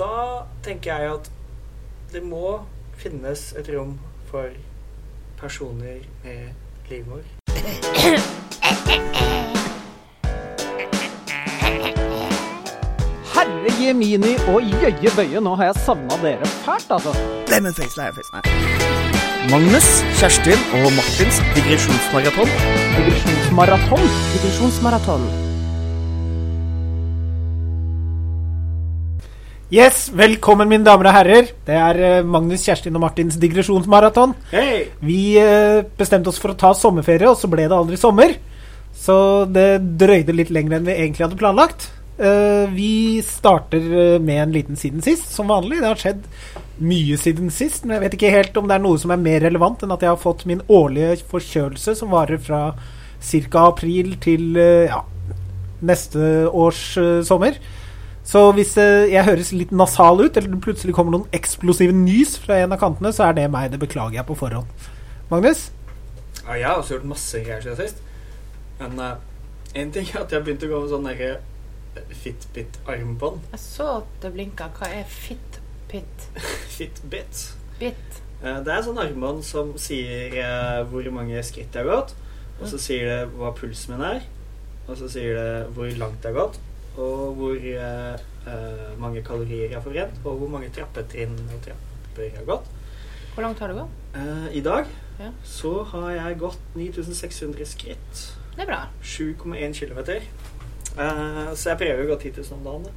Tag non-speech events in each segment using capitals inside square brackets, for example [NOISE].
da tenker jeg at det må finnes et rom for personer med livmor. Herre Jemini og jøye bøye, nå har jeg savna dere fælt, altså. Lemonface, lemonface, nei. Magnus, Kjerstin og Martins digresjonsmaraton. Digresjonsmaraton. Digresjonsmaraton. Yes, velkommen mine damer og herrer. Det er eh, Magnus, Kjerstin og Martins digresjonsmaraton. Hey. Vi eh, bestemte oss for å ta sommerferie, og så ble det aldri sommer. Så det drøyde litt lenger enn vi egentlig hadde planlagt. Eh, Vi starter med en liten siden sist, som vanlig. Det har skjedd mye siden sist, men jeg vet ikke helt om det er noe som er mer relevant enn at jeg har fått min årlige forkjølelse, som varer fra ca. april til ja, neste års sommer. Så hvis eh, jeg høres litt nasal ut, eller det plutselig kommer noen eksplosive nys fra en av kantene, så er det meg. Det beklager jeg på forhånd. Magnus? Ja, jeg har også gjort masse greier siden sist. Men eh, en ting er at jeg begynte å gå med sånn derre Fitbit-armbånd. Jeg så at det blinka. Hva er Fitbit? [LAUGHS] Fitbit. Bit? Eh, Det er sånn armbånd som sier uh, hvor mange skritt jeg har gått. Og så sier det hva pulsen min er. Og så sier det hvor langt jeg har gått. Og hvor eh, eh, mange kalorier jeg har forbrent. Og hvor mange trappetrinn og trapper jeg har gått. Hvor langt har du gått? Eh, I dag Ja. så har jeg gått 9600 skritt. Det er bra. 7,1 km. Eh, så jeg prøver å gå 10 000 om dagen. Da.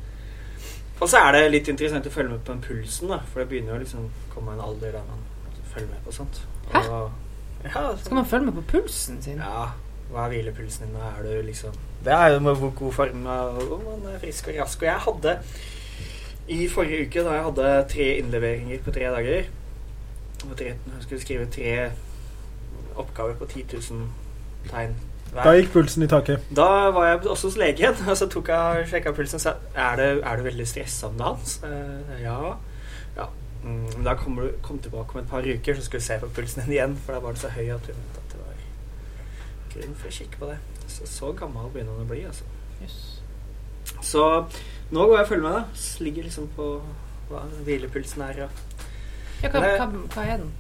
Og så er det litt interessant å følge med på den pulsen, da, for det begynner jo liksom å komme en alder der man følger med på sånt. Hæ? Og, ja, så, Skal man følge med på pulsen sin? ja, hva er hvilepulsen din? Nå er du liksom Det er jo med hvor god form man er frisk og rask. Og jeg hadde i forrige uke, da jeg hadde tre innleveringer på tre dager Jeg skulle skrive tre oppgaver på 10 000 tegn hver. Da gikk pulsen i taket. Da var jeg også hos legen, [LAUGHS] og så tok jeg sjekka pulsen og sa er det, er du veldig stressa om Hans? Eh, ja. ja. Mm, da kommer du kom tilbake om et par uker, så skal vi se på pulsen din igjen. For da var den så høy at vi mente at det var grunn for å kikke på det. Så så gammel begynner han å bli, altså. Yes. Så nå går jeg og følger med, da. Ligger liksom på hva hvilepulsen er. Ja, Ja, hva, hva, hva er den?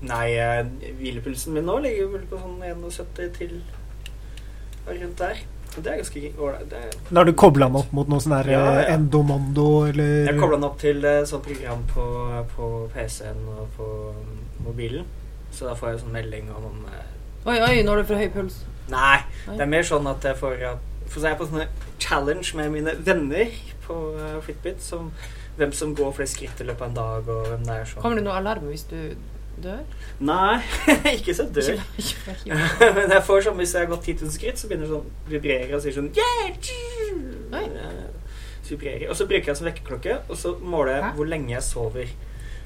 Nei, eh, hvilepulsen min nå ligger vel på sånn 71 til rundt der. Og det er ganske ålreit. Det er Da har du kobla den opp mot noe sånn der Ja, eh, ja. Endomondo eller Jeg kobla den opp til eh, sånt program på, på PC-en og på mobilen. Så da får jeg sånn melding om om eh, Oi, oi, nå er det for høy puls. Nei, det er mer sånn at jeg får For så er jeg på sånne challenge med mine venner på eh, Fitbit. Som hvem som går flest skritt i løpet av en dag, og hvem det er sånn. Kommer det noe alarm hvis du dør? Nei, [LAUGHS] ikke så dør. Ikke, ikke, ikke. [LAUGHS] Men jeg får sånn hvis jeg har gått 10 000 skritt, så begynner det sånn å vibrere og sier sånn yeah! Eh, Så vibrerer. Og så bruker jeg som vekkerklokke, og så måler jeg Hæ? hvor lenge jeg sover.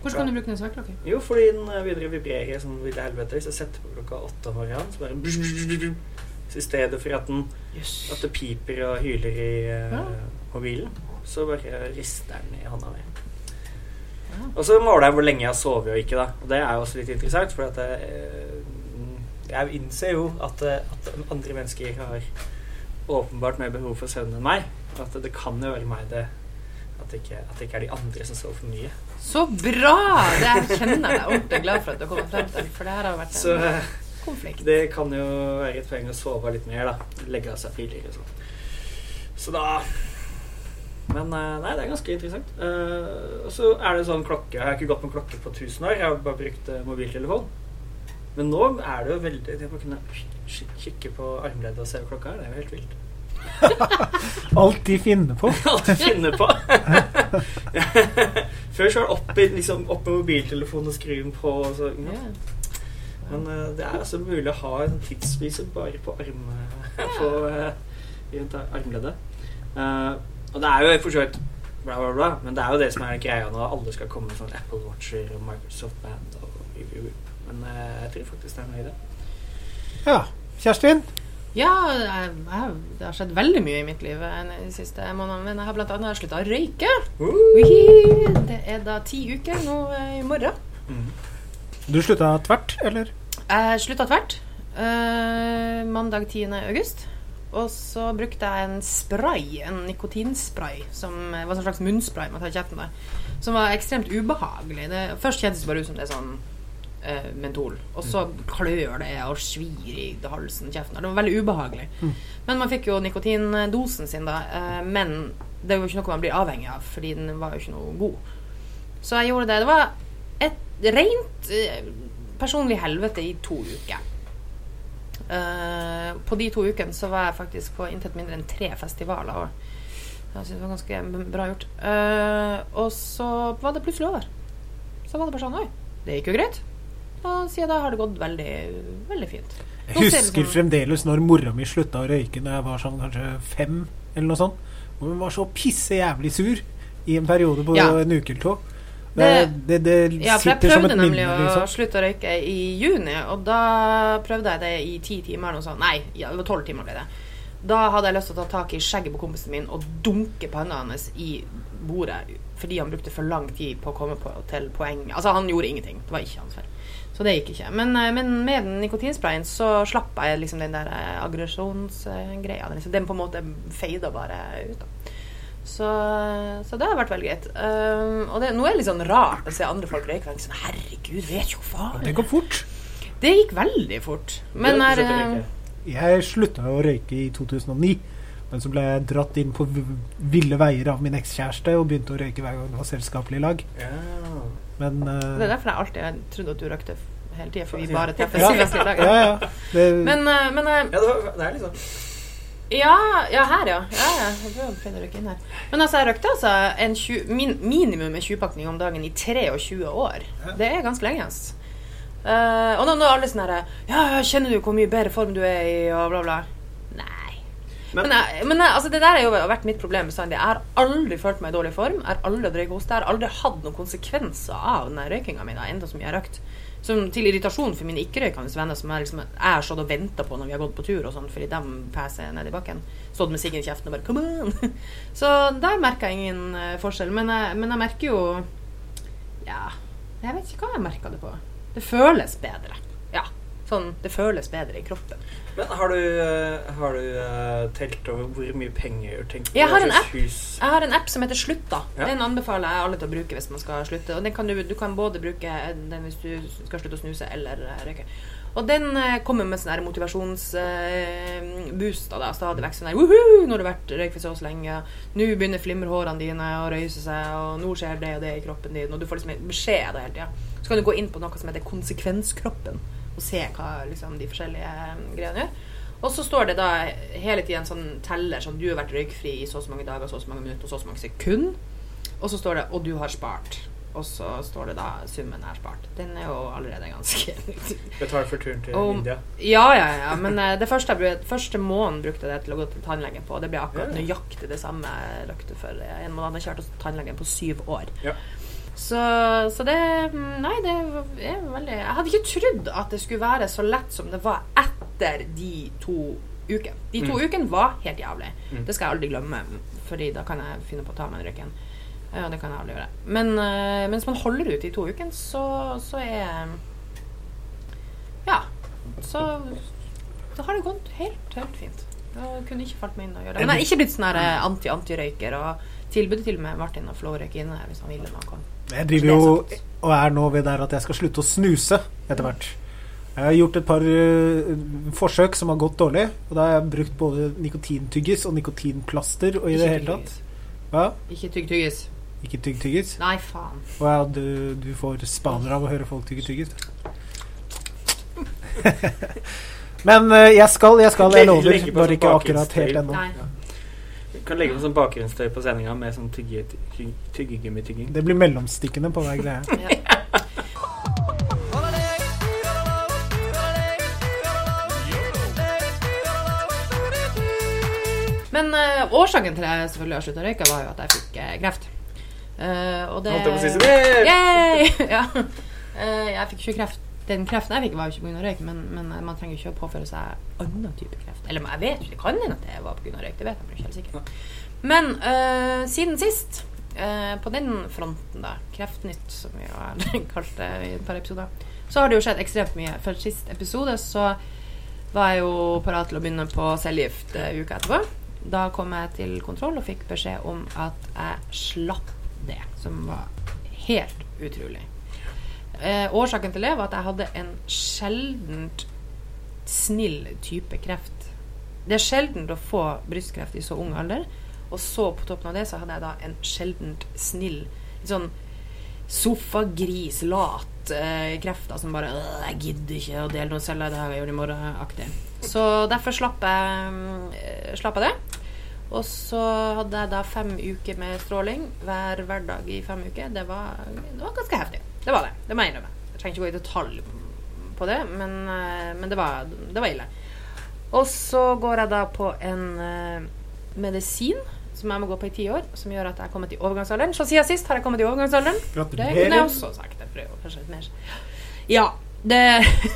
Hvordan kan du bruke den svekkerklokke? Jo, fordi den begynner å vibrere sånn ville helvete. Hvis jeg setter på klokka åtte om morgenen, så bare. Så i stedet for at, den, yes. at det piper og hyler i uh, Ja. mobilen, så bare rister den i hånda mi. Ja. Og så måler jeg hvor lenge jeg har sovet og ikke, da. Og det er jo også litt interessant, for jeg, eh, jeg innser jo at, eh, at andre mennesker har åpenbart mer behov for søvn enn meg. At det kan jo være meg det at det ikke, at det ikke er de andre som sover for mye. Så bra! Det jeg kjenner jeg ordentlig glad for at du kommer frem til, for det her har vært en så, konflikt. det kan jo være et poeng å sove litt mer, da. Legge av seg tidligere og sånn. Så da Men eh, nei, det er ganske interessant. Eh, og så er det sånn klokke Jeg har ikke gått med klokke på 1000 år, jeg har bare brukt eh, mobiltelefon. Men nå er det jo veldig Det å kunne kikke på armleddet og se hva klokka er, det er jo helt vilt. [LAUGHS] Alt de finner på. [LAUGHS] Alt de finner på. [LAUGHS] Før så var det opp, i, liksom, opp med mobiltelefonen og skru den på. Og så, ja. Men uh, det er altså mulig å ha en tidsviser bare på, arm, [LAUGHS] på eh, rundt armleddet. Uh, og det er jo for så vidt bla, bla, bla, men det er jo det som er greia nå. Alle skal komme med sånn Apple Watcher og Microsoft Band. Og, men uh, jeg tror faktisk det er noe i det. Ja. Kjerstin? Ja, jeg, jeg, det har skjedd veldig mye i mitt liv eh, de siste månedene. Men jeg har annet slutta å røyke. Uh. Det er da ti uker nå eh, i morgen. Mm. Du slutta tvert, eller? Jeg slutta tvert. Uh, mandag 10. august. Og så brukte jeg en spray, en nikotinspray, som var en slags munnspray man tar i kjeften som var ekstremt ubehagelig. Det, først kjentes det bare ut som det er sånn eh, mentol, og så klør det og svir i halsen, kjeften. Det var veldig ubehagelig. Men man fikk jo nikotindosen sin, da. Eh, men det er jo ikke noe man blir avhengig av, fordi den var jo ikke noe god. Så jeg gjorde det. Det var et rent eh, personlig helvete i to uker. Uh, på de to ukene så var jeg faktisk på intet mindre enn tre festivaler. Og jeg synes det var ganske bra gjort. Uh, og så var det plutselig over. Så var det bare sånn Oi, det gikk jo greit. Og siden da har det gått veldig, veldig fint. Jeg Nå husker fremdeles når mora mi slutta å røyke Når jeg var sånn kanskje fem, eller noe sånt. Og hun var så pisse jævlig sur i en periode på Ja. en uke eller to. Det, det, det, Ja, for jeg prøvde nemlig minne, nemlig å liksom. slutte å røyke i juni, og da prøvde jeg det i ti timer eller noe sånt. Nei, ja, det var tolv timer ble det. Da hadde jeg lyst til å ta tak i skjegget på kompisen min og dunke panna hans i bordet fordi han brukte for lang tid på å komme på, til poeng. Altså, han gjorde ingenting. Det var ikke hans feil. Så det gikk ikke. Men, eh, men med den nikotinsprayen så slapp jeg liksom den der eh, aggresjonsgreia. Den, liksom, den på en måte feida bare ut. da så, så det har vært veldig greit. Um, og det, nå er det litt sånn rart å se andre folk røyke. Sånn, Herregud, vet jo faen. Det går fort. Det gikk veldig fort. Men er, å eh. Jeg slutta å røyke i 2009. Men så ble jeg dratt inn på ville veier av min ekskjæreste og begynte å røyke hver gang det var selskapelig lag. Ja. Men uh, det er derfor jeg alltid har trodd at du røykte hele tida, for vi bare treffes Ja. i festlige ja, ja. Det, Men, uh, men uh, ja, det, var, det er liksom Ja, ja, her, ja. ja, ja. Jeg å røyke inn her. Men altså, jeg røykte altså en 20, min, minimum en 20-pakning om dagen i 23 år. Det er ganske lenge. Altså. Uh, og nå nå er alle sånn herre Ja, ja, kjenner du hvor mye bedre form du er i, og bla, bla. Men- Men, men altså, det der har jo vært mitt problem bestandig. Jeg har aldri følt meg i dårlig form. Jeg har aldri hatt røykehoste. Jeg har aldri hatt noen konsekvenser av den røykinga mi, enda så jeg har røykt. Som til irritasjon for mine ikke-røykende venner som jeg, liksom, jeg har stått og venta på når vi har gått på tur, og sånn, fordi de peser ned i bakken. Stått med siggen i kjeften og bare 'come on'. [LAUGHS] Så der merker jeg ingen eh, forskjell. Men jeg, men jeg merker jo Ja, jeg vet ikke hva jeg merker det på. Det føles bedre. Sånn, det føles bedre i kroppen. Men har du, eh, har du eh, telt over hvor mye penger du tenker Jeg har en app. Jeg har en app som heter Slutta. Ja. Den anbefaler jeg alle til å bruke hvis man skal slutte. Og den kan du, du kan både bruke den hvis du skal slutte å snuse eller eh, røyke. Og den eh, kommer med sånn motivasjonsboost da, stadig vekk. Sånn der Woohoo! Nå har du vært røykfri så så lenge. Nå begynner flimmerhårene dine å røyse seg, og nå skjer det og det i kroppen din. Og du får liksom beskjed av det hele tida. Så kan du gå inn på noe som heter konsekvenskroppen, og se hva liksom, de forskjellige eh, greiene gjør. Og så står det da hele tiden en sånn teller som du har vært røykfri i så og så mange dager, så og så mange minutter og så og så mange sekunder. Og så står det 'og du har spart'. Og så står det da 'summen er spart'. Den er jo allerede ganske [LAUGHS] Betalt for turen til Og- India? Ja, ja, ja. Men uh, det første, første måneden brukte jeg det til å gå til tannlegen på. Det ble akkurat nøyaktig det samme jeg for eh, en måned. Jeg har kjørt hos tannlegen på syv år. Ja. Så, så det Nei, det er veldig Jeg hadde ikke trodd at det skulle være så lett som det var etter de to ukene. De to Mm. ukene var helt jævlig. Mm. Det skal jeg aldri glemme, Fordi da kan jeg finne på å ta meg en røyken. Ja, det kan jeg aldri gjøre. Men uh, mens man holder ut i to uker, så, så er Ja. Så, da har det gått helt, helt fint. Jeg kunne ikke falt meg inn og gjøre det. Men jeg har ikke blitt sånn eh, anti-anti-røyker. Og tilbudet til og med Martin å få lov å røyke inne hvis han ville. når han kom. Jeg driver jo og er nå ved der at jeg skal slutte å snuse etter hvert. Jeg har gjort et par uh, forsøk som har gått dårlig. Og da har jeg brukt både nikotintyggis og nikotinplaster og i det hele tatt. Hva? Ikke tygg tyggis. Ikke tygg tyggis? Nei, faen. Og ja, du, du får spaner av å høre folk tygge tyggis. [LAUGHS] Men uh, jeg skal, jeg skal. Jeg lover. Bare sånn ikke akkurat helt ennå. Nei. Kan legge på sånn bakgrunnsstøy på sendinga med sånn tygge, tygge, tyggegummitygging. Det blir mellomstikkene på hver greie. Ja. Men uh, årsaken til at jeg selvfølgelig har slutta å røyke, var jo at jeg fikk uh, kreft. Uh, og det Holdt jeg på å si sånn, «Yeah!» [LAUGHS] Ja. Eh, jeg fikk ikke kreft. Den kreften jeg fikk, var jo ikke pga. røyk, men, men eh, man trenger ikke å påføre seg annen type kreft. Eller jeg vet ikke, det kan hende at det var pga. røyk. Det vet jeg ikke helt sikkert. Men øh, siden sist, øh, på den fronten, da, Kreftnytt, som vi har [LAUGHS] kalt det i et par episoder, så har det jo skjedd ekstremt mye. For sist episode så var jeg jo parat til å begynne på cellegift uka etterpå. Da kom jeg til kontroll og fikk beskjed om at jeg slapp det, som var helt utrolig. Eh, årsaken til det var at jeg hadde en sjeldent snill type kreft. Det er sjeldent å få brystkreft i så ung alder. Og så på toppen av det så hadde jeg da en sjeldent snill sånn sofagris, lat eh, krefter som bare «Øh, Jeg gidder ikke å dele noen celler, det har jeg gjort i morgen-aktig. Så derfor slapp jeg, eh, slapp jeg det. Og så hadde jeg da fem uker med stråling hver hverdag i fem uker. Det var, det var ganske heftig. Det var det. Det må jeg innrømme. Jeg trenger ikke gå i detalj på det, men, eh, men det, var, det var ille. Og så går jeg da på en uh, medisin som jeg må gå på i ti år, som gjør at jeg er kommet i overgangsalderen. Så siden sist har jeg kommet i overgangsalderen. Det kunne jeg også sagt. Jeg prøver kanskje litt mer. Ja, det,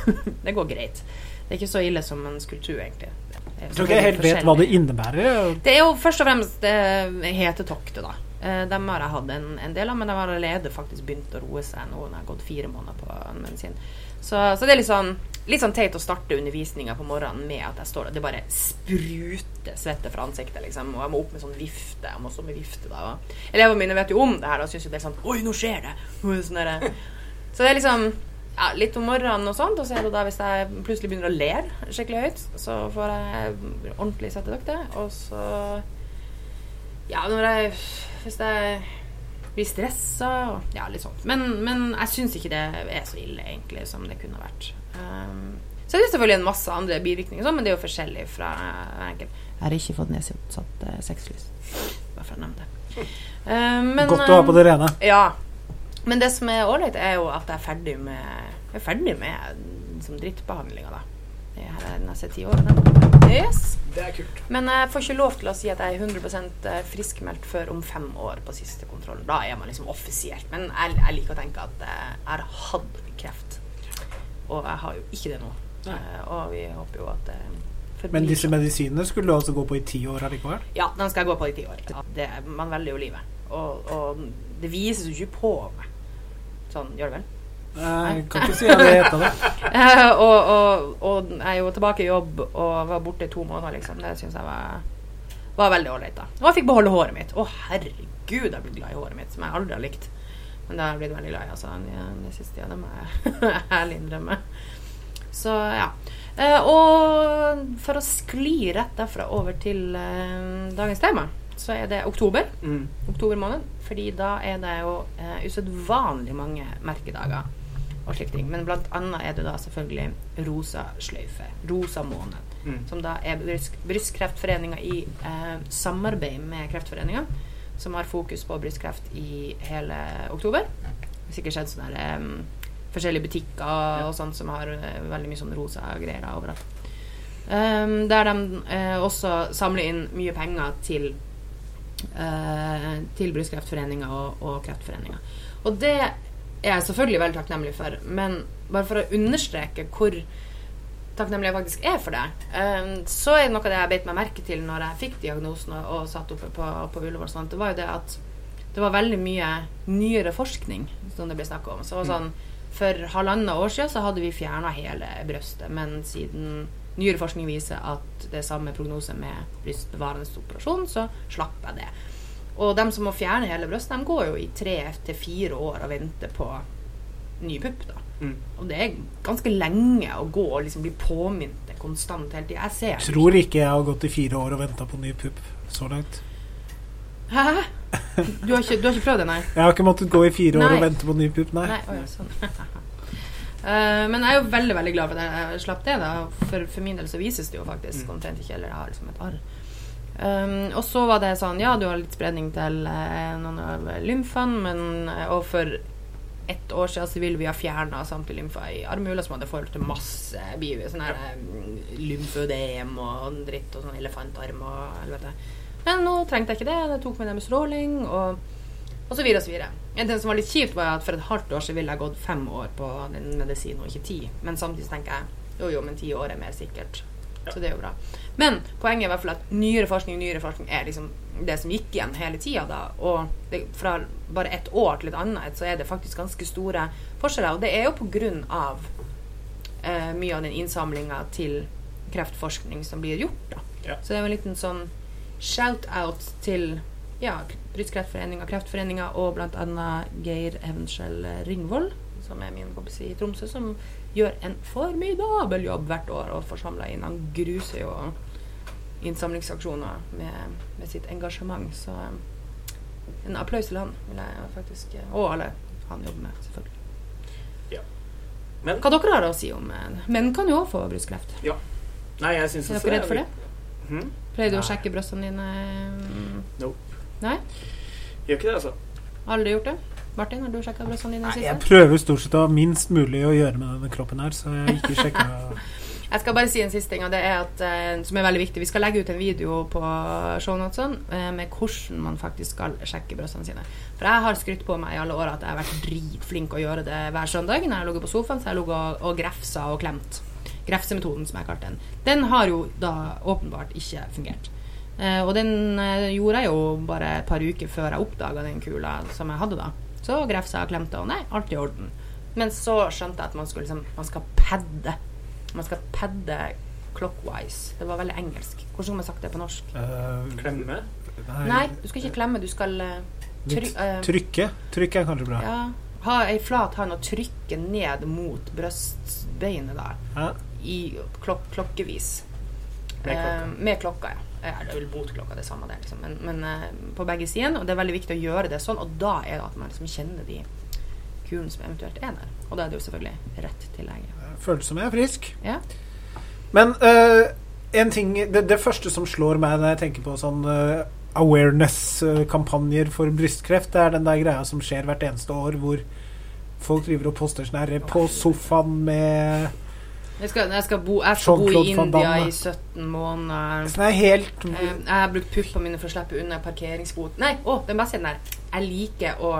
[LAUGHS] det går greit. Det er ikke så ille som man skulle tro, egentlig. Jeg tror ikke jeg helt vet hva det innebærer. Det er jo først og fremst det hetetoktet, da. Eh, Dem har jeg hatt en, en del av, men de har allerede faktisk begynt å roe seg nå når jeg har gått fire måneder på medisin. Så, så det er litt sånn, litt sånn teit å starte undervisninga på morgenen med at jeg står der. Det bare spruter svette fra ansiktet, liksom. Og jeg må opp med sånn vifte. Jeg må stå med vifte da. Elevene mine vet jo om det her og syns jo det er sånn Oi, nå skjer det! [LAUGHS] Sånn derre- så det er liksom ja, litt om morgenen og sånt, og så er det da hvis jeg plutselig begynner å le skikkelig høyt, så får jeg ordentlig settedøkte, og så Ja, når jeg Hvis jeg blir stressa og ja, litt sånt. Men, men jeg syns ikke det er så ille, egentlig, som det kunne vært. Um, så er selvfølgelig en masse andre bivirkninger, sånn, men det er jo forskjellig fra hver enkelt. Jeg har ikke fått nedsatt uh, sexlys, bare for å nevne det. Um, men, Godt å ha på det rene. ja. Men det som er ålreit, er jo at jeg er ferdig med Jeg er ferdig med liksom, drittbehandlinga, da. Neste ti årene. Yes. Det er kult. Men jeg får ikke lov til å si at jeg er 100 friskmeldt før om fem år på siste kontroll. Da er man liksom offisielt. Men jeg, jeg liker å tenke at eh, jeg har hatt kreft. Og jeg har jo ikke det nå. Eh, og vi håper jo at det forblir Men disse medisinene skulle du altså gå på i ti år allikevel? Ja, den skal jeg gå på i ti år. Ja, det, man velger jo livet. Og, og det vises jo ikke på meg. Sånn, gjør det vel? Jeg kan ikke si at det heter det. [LAUGHS] Og, og, og jeg jo tilbake i jobb og var borte i to måneder, liksom. Det syns jeg var, var veldig ålreit, da. Og jeg fikk beholde håret mitt. Å, herregud, jeg ble glad i håret mitt, som jeg aldri har likt. Men det har jeg blitt veldig glad i, altså. Det, siste tida, det må jeg ærlig innrømme. Så ja. Eh, og for å skli rett derfra over til eh, dagens tema, så er det oktober. Mm. Oktober måned. Fordi da er det jo eh, usedvanlig mange merkedager og slike ting. Men blant annet er det da selvfølgelig rosa sløyfe. Rosa måned. Mm. Som da er bryst, Brystkreftforeninga i eh, samarbeid med Kreftforeninga. Som har fokus på brystkreft i hele oktober. Det har sikkert skjedd sånne der, um, forskjellige butikker og sånt som har uh, veldig mye sånn rosa greier overalt. Um, der de uh, også samler inn mye penger til uh, til Brystkreftforeninga og, og Kreftforeninga. Og det er jeg selvfølgelig veldig takknemlig for, men bare for å understreke hvor takknemlig jeg faktisk er for det, eh, så er det noe av det jeg beit meg merke til når jeg fikk diagnosen og, og satt oppe på, på Ullevål, sånn, det var jo det at det var veldig mye nyere forskning som det ble snakka om. Så var sånn, For halvannet år siden så hadde vi fjerna hele brøstet, men siden nyere forskning viser at det er samme prognose med brystbevarende operasjon, så slapp jeg det. Og de som må fjerne hele brøstet, de går jo i tre til fire år og venter på ny pupp. da. Mm. Og det er ganske lenge å gå og liksom bli påminnet konstant hele tida. Jeg ser Tror ikke jeg har gått i fire år og venta på ny pupp så langt. Hæ? Du har, ikke, du har ikke prøvd det, nei? Jeg har ikke måttet gå i fire år Nei. og vente på ny pupp, nei. Nei, ja, sånn. Uh, [LAUGHS] men jeg er jo veldig veldig glad for at jeg slapp det. da For, for min del så vises det jo faktisk Mm. omtrent ikke. Eller jeg har liksom et arr. Um, og så var det sånn Ja, du har litt spredning til eh, noen av lymfene, men eh, Og for ett år siden så ville vi ha fjerna samtlige lymfer i armhula, som hadde forhold til masse biv, sånn her eh, lymfødem og dritt og sånn elefantarm og helvete. Men nå trengte jeg ikke det. Det tok meg det med stråling og og så videre og så videre. En ting som var litt kjipt, var at for et halvt år så ville jeg gått fem år på den medisinen, og ikke ti. Men samtidig tenker jeg jo, jo, men ti år er mer sikkert. Så det er jo bra. Men poenget er i hvert fall at nyere forskning nyere forskning er liksom det som gikk igjen hele tida. Og det, fra bare ett år til et annet så er det faktisk ganske store forskjeller. Og det er jo på grunn av eh, mye av den innsamlinga til kreftforskning som blir gjort. da. Ja. Så det er jo en liten sånn shout-out til ja, Brystkreftforeninga, Kreftforeninga og bl.a. Geir Evenskjell Ringvold, som er min kompis i Tromsø, som gjør en formidabel jobb hvert år og får samla inn. Han gruser jo innsamlingsaksjoner med, med sitt engasjement. Så eh, en applaus til han, vil jeg faktisk eh, Og alle han jobber med, selvfølgelig. Men Hva dere har å si om eh, Menn kan jo òg få brystkreft. nei, jeg syns Er dere redd for det? Hmm? Pleier du å sjekke brystene dine? Nope. Nei? Gjør ikke det, altså. Aldri gjort det? Martin, har du sjekka brystene dine Nei, jeg prøver stort sett å ha minst mulig å gjøre med denne kroppen her, så jeg ikke sjekka [LAUGHS] Jeg skal bare si en siste ting, og det er at, eh, som er veldig viktig. Vi skal legge ut en video på shownotene eh, med hvordan man faktisk skal sjekke brystene sine. For jeg har skrytt på meg i alle år at jeg har vært dritflink å gjøre det hver søndag. Når jeg har ligget på sofaen, så har jeg ligget og, og grefsa og klemt. Grefsemetoden, som jeg kalte den. Den har jo da åpenbart ikke fungert. Eh, og den eh, gjorde jeg jo bare et par uker før jeg oppdaga den kula som jeg hadde da. Så grefsa og klemte, og nei, alt i orden. Men så skjønte jeg at man, skulle liksom, man skal padde. Man skal padde clockwise. Det var veldig engelsk. Hvordan skulle man sagt det på norsk? Uh, Klemme. Nei, du skal ikke klemme, du skal eh, try, uh, Trykke. Trykke. Er kanskje bra. ja, ha ei flat hånd og trykke ned mot brystbeinet der. Ja. I klok klokkevis. Med klokka. Uh, med klokka, ja. Ja, Det er vel botklokka det samme det. Liksom. Men, men eh, på begge sider. Og det er veldig viktig å gjøre det sånn. Og da er det at man liksom kjenner de kulene som eventuelt er der. Og da er det jo selvfølgelig rett til lege. Føles som jeg er frisk. Ja. Men uh, en ting det, det første som slår meg når jeg tenker på sånn uh, awareness-kampanjer for brystkreft, det er den der greia som skjer hvert eneste år, hvor folk driver og poster sånn herre på sofaen med Jeg skal, jeg skal, bo, jeg skal bo i India i 17 måneder. Så det er helt Eh, Jeg har brukt puppene mine for å slippe unna parkeringsbot. Nei, å, den beste er den der. Jeg liker å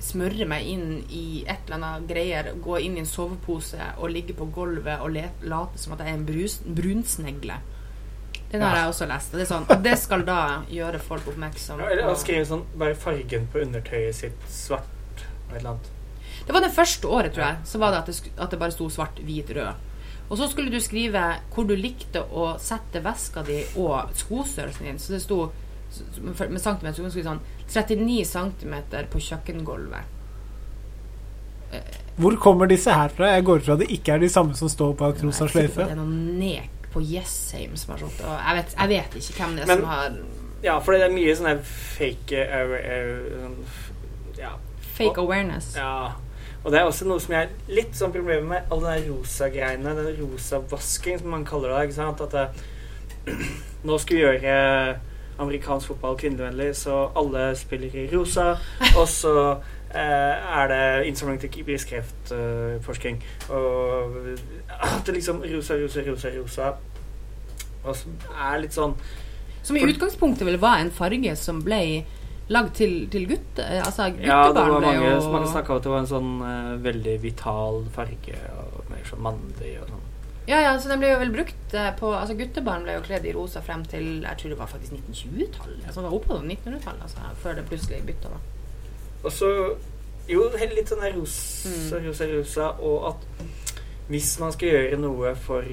smøre meg inn i et eller annet greier, gå inn i en sovepose og ligge på gulvet og let, late som at jeg er en brus, brunsnegle. Den har Ja. jeg også lest. Det, er sånn, og det skal da gjøre folk oppmerksom Ja, eller han å skrive sånn Bare fargen på undertøyet sitt svart og et eller annet. Det var det første året, tror jeg. Så var det at det, sk- at det bare sto svart, hvit, rød. Og så skulle du skrive hvor du likte å sette veska di og skostørrelsen din. Så det sto med centimeter, så sånn 39 cm på kjøkkengulvet. Hvor kommer disse her fra? Jeg går ut fra det ikke er de samme som står bak rosa sløyfe. Det er noen nek på Jessheim som har sånt, og jeg vet, jeg vet ikke hvem det er Men- som har Ja, for det er mye sånn her fake uh, uh, Ja. fake awareness. Ja. Og det er også noe som jeg har litt sånn problemer med, alle de rosa greiene, den rosa vasking som man kaller det. ikke sant? At det, [CLEARS THROAT] nå skal vi gjøre amerikansk fotball kvinnevennlig, så alle spiller i rosa. [LAUGHS] Og så eh, er det innsamling til brystkreftforskning. og at det liksom rosa, rosa, rosa, rosa. Og så er litt sånn Som i utgangspunktet vel var en farge som ble lagd til, til gutte, altså Ja, det var mange, og... mange snakka om at det var en sånn uh, veldig vital farge, og mer sånn mandig og sånn. Ja, ja, så den ble jo vel brukt uh, på Altså Guttebarn ble jo kledd i rosa frem til jeg tror det var faktisk 1920-tallet. Altså, det var oppe på 1900-tallet, altså, før det plutselig bytta. da. Og så Jo, litt sånn rosa, Mm. rosa, rosa, og at hvis man skal gjøre noe for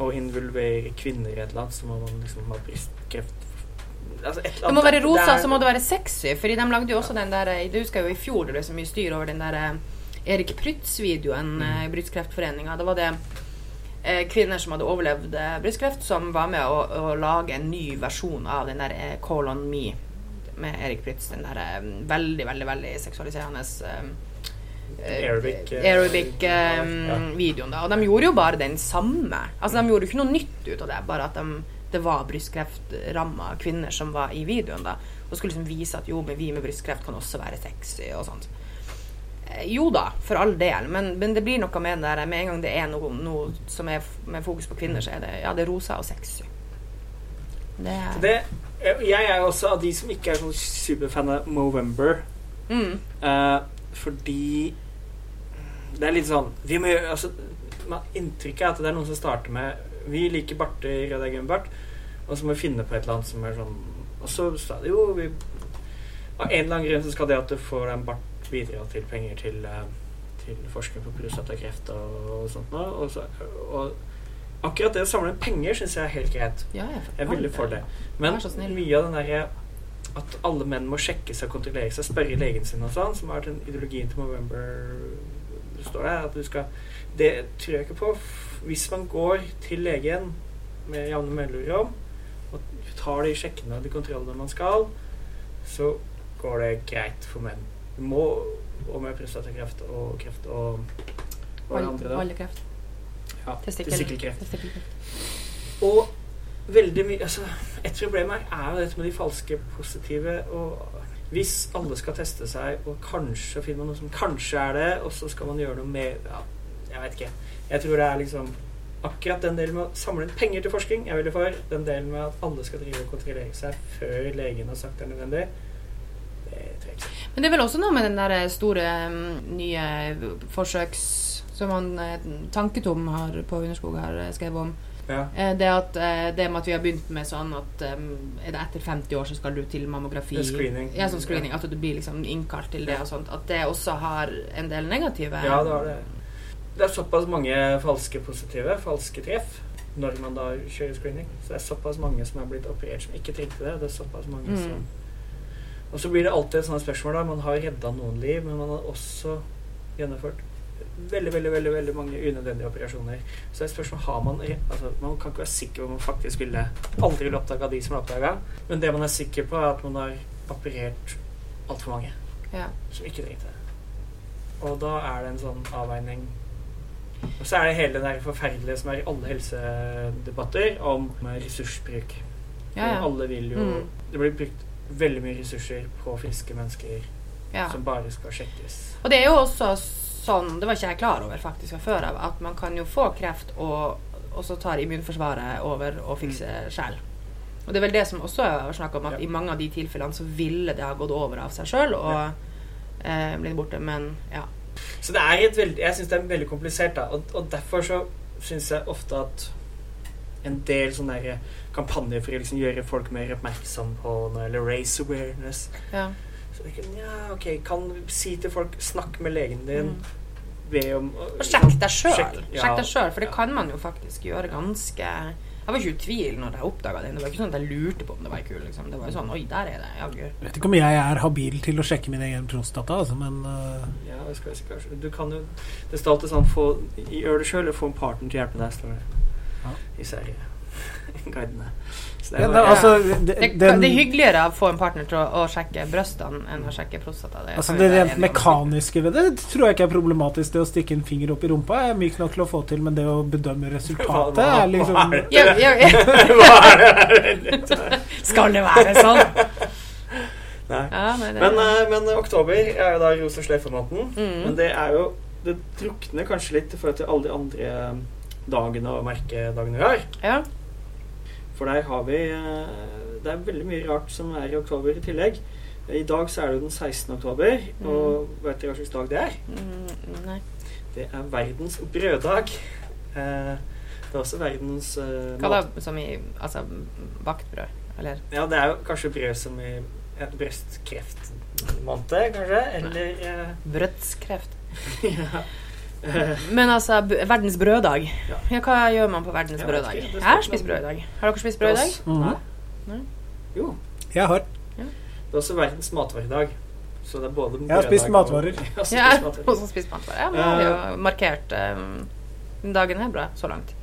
å involvere kvinner i et eller annet, så må man liksom ha brystkreft altså et Det må være rosa, der, så må det være sexy. Fordi de lagde jo også den der eh, Du husker jo i fjor det ble så mye styr over den der eh, Erik Prytz-videoen Mm. eh, i Brystkreftforeninga. Da var det eh, kvinner som hadde overlevd brystkreft, som var med å, å lage en ny versjon av den der Call on me med Erik Prytz. Den der veldig, veldig, veldig seksualiserende eh, eh, Aerobic, eh, Aerobic-videoen. ja. Og de gjorde jo bare den samme. Altså De gjorde jo ikke noe nytt ut av det, bare at de, det var brystkreft-ramma kvinner som var i videoen. da Og skulle liksom vise at jo, men vi med brystkreft kan også være sexy og sånt. Eh, Jo da, for all del, men, men det blir noe med det der med en gang det er noe, noe som er med fokus på kvinner, så er det ja, det er rosa og sexy. Det er det, Jeg er også av de som ikke er sånn superfan av Movember. mm. Eh, fordi det er litt sånn vi må, gjøre- altså, Inntrykket er at det er noen som starter med Vi liker barter, og det er gøy med bart. Og så må vi finne på et eller annet som er sånn Og så sa de jo vi, Av en eller annen grunn så skal det at du får en bart bidra til penger til, eh, til forskning på prostatakreft og, og sånt noe. Og, så, og akkurat det å samle penger syns jeg er helt greit. Ja, jeg, Jeg er veldig for det. Men mye av den derre at alle menn må sjekke seg kontrollere seg, spørre legen sin og sånn, som har vært den ideologien til November står der at du skal Det tror jeg ikke på. Hvis man går til legen med jevne mellomrom og tar de sjekkene og de kontrollene man skal, så går det greit for menn. Du må og med prostatakreft og kreft og Hva er det andre, da? Oljekreft. Ja, Testikkel. testikkelkreft. Testikkelkreft. Og veldig mye altså, Et problem her er jo dette med de falske positive. Og hvis alle skal teste seg, og kanskje finner man noe som kanskje er det, og så skal man gjøre noe med ja, Jeg vet ikke. Jeg tror det er liksom akkurat den delen med å samle inn penger til forskning er jeg veldig for. Den delen med at alle skal drive og kontrollere seg før legen har sagt det er nødvendig, det tror jeg ikke. Men det er vel også noe med den der store mm, nye forsøks... Som han eh, Tanketom har på Underskog har eh, skrevet om. Ja. Eh, Det, at, eh, det med at vi har begynt med sånn at eh, er det etter 50 år så skal du til mammografi screening. Ja, sånn screening. At du blir liksom innkalt til det og sånt. At det også har en del negative Ja, det har det. Det er såpass mange falske positive, falske treff, når man da kjører screening. Så det er såpass mange som er blitt operert som ikke trengte det. Det er såpass mange Mm. som Og så blir det alltid et sånt spørsmål, da. Man har redda noen liv, men man har også gjennomført veldig, veldig, veldig, veldig mange unødvendige operasjoner. Så det er et spørsmål har man altså, Man kan ikke være sikker på om man faktisk ville aldri ville oppdaga de som er oppdaga, men det man er sikker på, er at man har operert altfor mange Ja. som ikke trengte det. Og da er det en sånn avveining. Og så er det hele der forferdelige som er i alle helsedebatter om ressursbruk. Ja, ja. Alle vil jo Mm. Det blir brukt veldig mye ressurser på friske mennesker ja. som bare skal sjekkes. Og det er jo også sånn, det var ikke jeg klar over faktisk fra før av, at man kan jo få kreft, og, og så tar immunforsvaret over og fikser sjæl. Og det er vel det som også er snakk om, at Mm. I mange av de tilfellene så ville det ha gått over av seg sjøl og eh, blitt borte, men ja. Så det er et veldig Jeg syns det er veldig komplisert, da. Og, og derfor så syns jeg ofte at en del sånne der kampanjer for å liksom gjøre folk mer oppmerksom på noe, eller race awareness ja. Så kan, ja, ok, kan vi si til folk Snakk med legen din. Mm. Be om Og sjekk deg sjøl. Ja. Sjekk deg selv, for det kan man jo faktisk gjøre ganske Jeg var ikke i tvil når jeg oppdaga det. Det var ikke sånn at jeg lurte på om det var ei kul. Liksom. Det var jo sånn Oi, der er det. Jaggu. Jeg vet ikke om jeg er habil til å sjekke min egen prostata, altså, men uh... Ja, det skal jeg sikkert. Du kan jo Det står alltid sånn få, Gjør det sjøl, eller få en partner til å hjelpe deg, står det Ja. i serien. [LAUGHS] Guidene. Så ja, bare- det, altså, Det, det, det er hyggeligere å få en partner til å, å sjekke brystene enn å sjekke prostata. Det, altså det rent mekaniske ved det tror jeg ikke er problematisk. Det å stikke en finger opp i rumpa er myk nok til å få til, men det å bedømme resultatet er liksom hva er det? Ja, ja, [LAUGHS] ja. Det? Skal det være sånn? Nei. Ja, nei, det, Men, eh, men oktober er jo da rosa sløyfe-måneden. Mm. Men det er jo Det drukner kanskje litt i forhold til alle de andre dagene og merkedagene vi har. ja. For der har vi eh, Det er veldig mye rart som er i oktober i tillegg. I dag så er det jo den 16. oktober, og vet dere hva slags dag det er? Mm, nei. Det er verdens brøddag. Eh, det er også verdens eh, Hva da? Som i altså bakt brød? Eller Ja, det er jo kanskje brød som i ja, brystkreftmåned, kanskje? Eller eh, brødskreft? [LAUGHS] ja. Eh, Men altså, b verdens brøddag. Ja. Ja, hva gjør man på verdens brøddag? Jeg har spist brød i dag. Har dere spist brød i dag? Mm -hmm. Nei. Jo. Jeg har. Det er også verdens matvaredag. Så det er både Jeg har spist matvarer. Og, [LAUGHS] jeg har spist matvarer. Ja, men vi har jo markert um, dagen her bra så langt.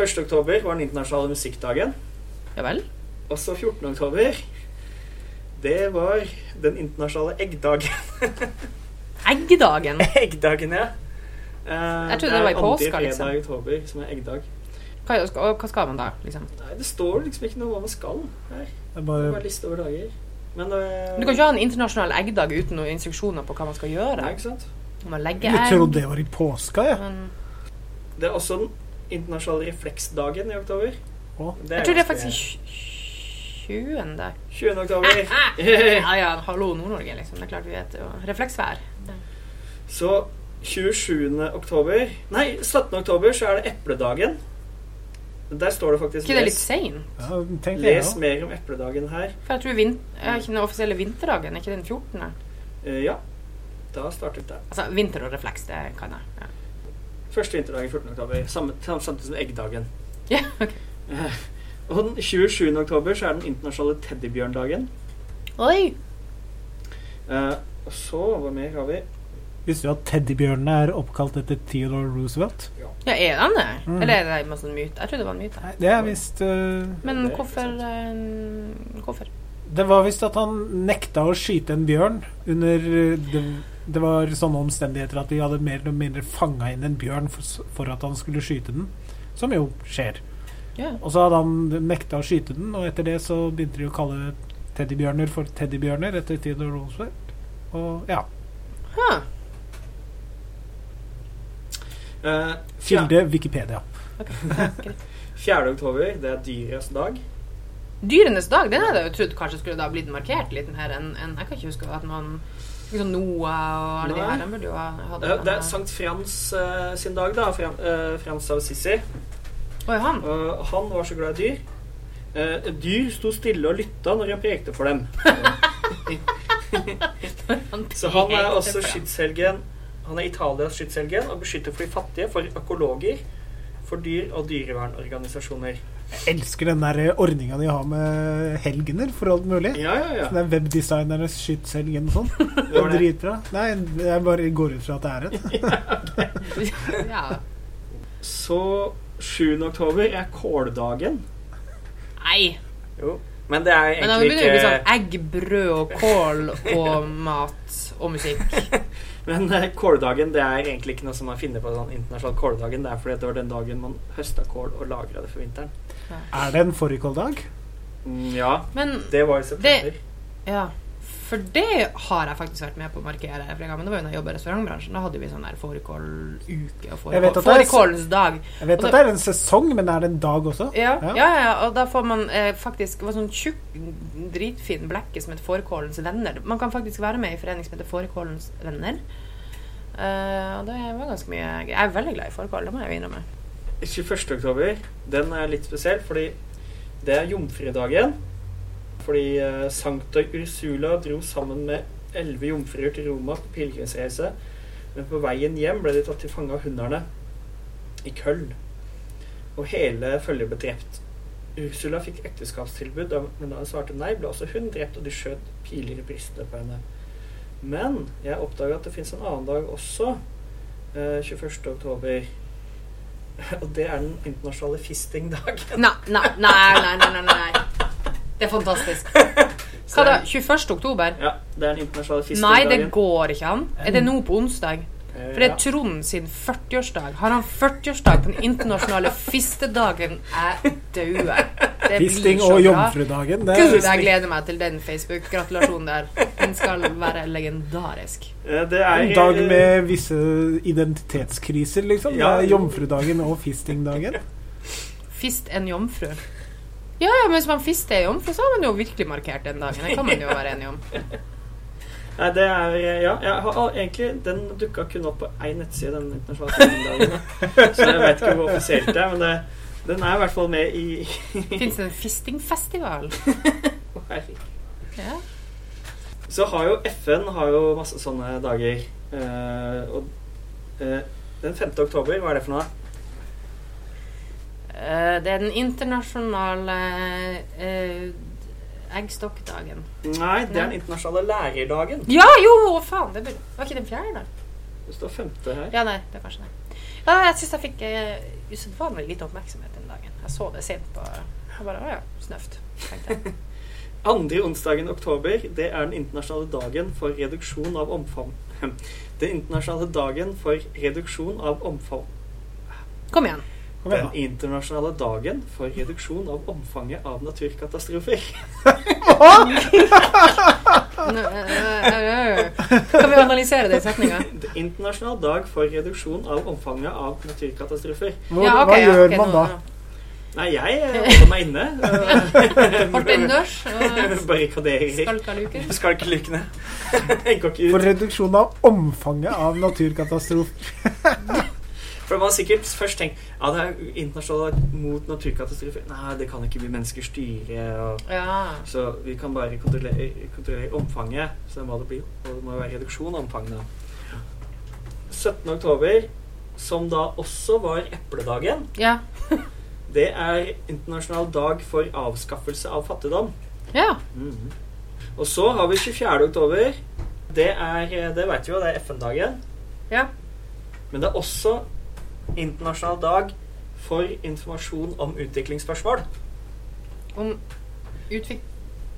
1. oktober var den internasjonale musikkdagen. Ja vel? Og så 14. oktober Det var den internasjonale eggdagen. [LAUGHS] Eggdagen! eggdagen, ja. Eh, Jeg trodde det var i påska, liksom. fredag i oktober som er eggdag. Hva, og hva skal man da, liksom? Nei, det står liksom ikke noe hva man skal her. Det er bare, bare liste over dager. Men eh, Du kan ikke ha en internasjonal eggdag uten noen instruksjoner på hva man skal gjøre. Nei, ikke sant? Man må legge jeg trodde egg. det var i påska, jeg. Men Det er også den internasjonale refleksdagen i oktober. Det jeg tror det er faktisk 20. 20. oktober. [LAUGHS] Ja ja, hallo Nord-Norge, liksom. Det er klart vi vet jo. Refleksvær. Så 27. oktober Nei, 17. oktober så er det epledagen. Der står det faktisk ikke det er litt seint? Ja, jeg les også. mer om epledagen her. For jeg tror vin er ikke den offisielle vinterdagen. Er ikke den 14.? Uh, ja, da startet det. Altså vinter og refleks, det kan jeg. Ja. Første vinterdagen 14. oktober. Samme, samtidig som eggdagen. [LAUGHS] Ja, ok. uh, og den 27. oktober så er den internasjonale teddybjørndagen. Oi! Uh, og så, hva mer har vi? Visste du at teddybjørnene er oppkalt etter Theodore Roosevelt? Ja, er han det? Mm. Eller er det en sånn myte? Jeg trodde det var en myte. Nei, det er visst uh, Men hvorfor uh, Hvorfor? Det var visst at han nekta å skyte en bjørn under øh, det, det var sånne omstendigheter at de hadde mer eller mindre fanga inn en bjørn for, for at han skulle skyte den. Som jo skjer. Yeah. Og så hadde han nekta å skyte den, og etter det så begynte de å kalle teddybjørner for teddybjørner etter Theodore Roosevelt. Og ja. Huh. Eh, fjer- Kilde Wikipedia. Ok, [LAUGHS] 4. oktober, det er dyrenes dag. Dyrenes dag, den hadde jeg jo trodd kanskje skulle da blitt markert litt mer enn en, Jeg kan ikke huske at man liksom Noah og alle de her, de burde jo ha hatt Eh, det er Sankt Frans uh, sin dag, da. Fran, uh, Frans av Sissi. Oi, han. Uh, han var så glad i dyr. Eh, dyr sto stille og lytta når han prekte for dem. [LAUGHS] Så han er også skytshelgen Han er Italias skytshelgen og beskytter for de fattige, for økologer, for dyr og dyrevernorganisasjoner. Jeg elsker den der ordninga de har med helgener for alt mulig. Ja, ja, ja. Den er webdesignernes skytshelgen og sånn. Det [LAUGHS] Det var er dritbra. Nei, jeg bare går ut fra at det er et. [LAUGHS] Ja. Så 7. oktober er kåldagen. Nei. Jo. Men det er Men da egentlig begynner det å bli ikke sånn egg, brød og kål og mat og musikk. [LAUGHS] Men eh, kåldagen det er egentlig ikke noe som man finner på sånn internasjonal kåldagen. Det er fordi det var den dagen man høsta kål og lagra det for vinteren. Er det en fårikåldag? Mm, ja, Men det var i september. ja, for det har jeg faktisk vært med på å markere flere ganger. Men det var jo da jeg jobba i restaurantbransjen. Da hadde vi sånn der fårikåluke og det fårikålens dag. Jeg vet at det er en sesong, men er det en dag også? Ja, Ja. ja, ja, og da får man eh, faktisk Det var sånn tjukk, dritfin blekke som heter Fårikålens venner. Man kan faktisk være med i forening som heter Fårikålens venner. Og det var ganske mye. Jeg er veldig glad i fårikål, det må jeg innrømme. 21. oktober, den er litt spesiell, fordi det er jomfrudagen. Fordi uh, Sankta Ursula dro sammen med elleve jomfruer til Roma på pilegrimsreise. Men på veien hjem ble de tatt til fange av hunderne i køll Og hele følget ble drept. Ursula fikk ekteskapstilbud, men da hun svarte nei, ble også hun drept, og de skjøt piler i brystet på henne. Men jeg oppdaga at det fins en annen dag også, eh, 21. oktober. [LAUGHS] Og det er den internasjonale fistingdagen. Nei, nei, nei, nei, nei, nei. Det er fantastisk. [LAUGHS] Hva da? 21. oktober? Ja, det er den internasjonale Nei, det går ikke an. Er det nå på onsdag? Eh, For det er Trond sin 40-årsdag. Har han 40-årsdag på den internasjonale [LAUGHS] fistedagen? Jeg dauer. Fisting og jomfrudagen. Det Gud, jeg gleder meg til den Facebook-gratulasjonen der. Den skal være legendarisk. Eh, Det er en dag med visse identitetskriser, liksom. Ja. Det er jomfrudagen og fistingdagen. Fist en jomfru. Ja, ja, men hvis man fister ei jomfru, så har man jo virkelig markert den dagen. Det kan man jo være enig om. Nei, det er Ja, jeg har egentlig Den dukka kun opp på én nettside, den internasjonale fistingdagen. [LAUGHS] Så jeg vet ikke hvor offisielt det er, men det, den er i hvert fall med i [LAUGHS] Fins det en fistingfestival? [LAUGHS] Ja. Så har jo FN har jo masse sånne dager. Uh, og uh, den 5. oktober, hva er det for noe? Eh, det er den internasjonale eh, eggstokkdagen. Nei, det er den internasjonale lærerdagen. Ja, jo, faen! Det var ikke den fjerde, da? Det står femte her. Ja, nei, det er kanskje det. Ja, jeg syns jeg fikk uh, usedvanlig lite oppmerksomhet den dagen. Jeg så det sent på Jeg bare Å ja, snøft. tenkte jeg. [LAUGHS] Andre onsdagen i oktober, det er den internasjonale dagen for reduksjon av omfang. [LAUGHS] Den internasjonale dagen for reduksjon av omfang. Kom igjen. Kom Den internasjonale dagen for reduksjon av omfanget av naturkatastrofer. Eh. Kan vi analysere det i setninga? Internasjonal dag for reduksjon av omfanget av naturkatastrofer. Hva, Ja, okay, hva ja, gjør ok, man nå- da? Nei, jeg eh, holder meg inne. [LAUGHS] Holdt innendørs og Barrikaderer. skalka luker. Går ikke For reduksjon av omfanget av naturkatastrofer. [LAUGHS] For man har sikkert først tenkt ja, det er internasjonalt mot naturkatastrofer. Nei, det kan ikke vi mennesker styre. Og, Ja. så vi kan bare kontrollere, kontrollere omfanget. Så det må det bli. Og det må være reduksjon av omfanget. 17. oktober, som da også var epledagen, ja. [LAUGHS] det er internasjonal dag for avskaffelse av fattigdom. Ja. Mhm. Og så har vi 24. oktober. Det er Det veit vi jo, det er FN-dagen. ja. Men det er også internasjonal dag for informasjon om utviklingsspørsmål. Om utvik...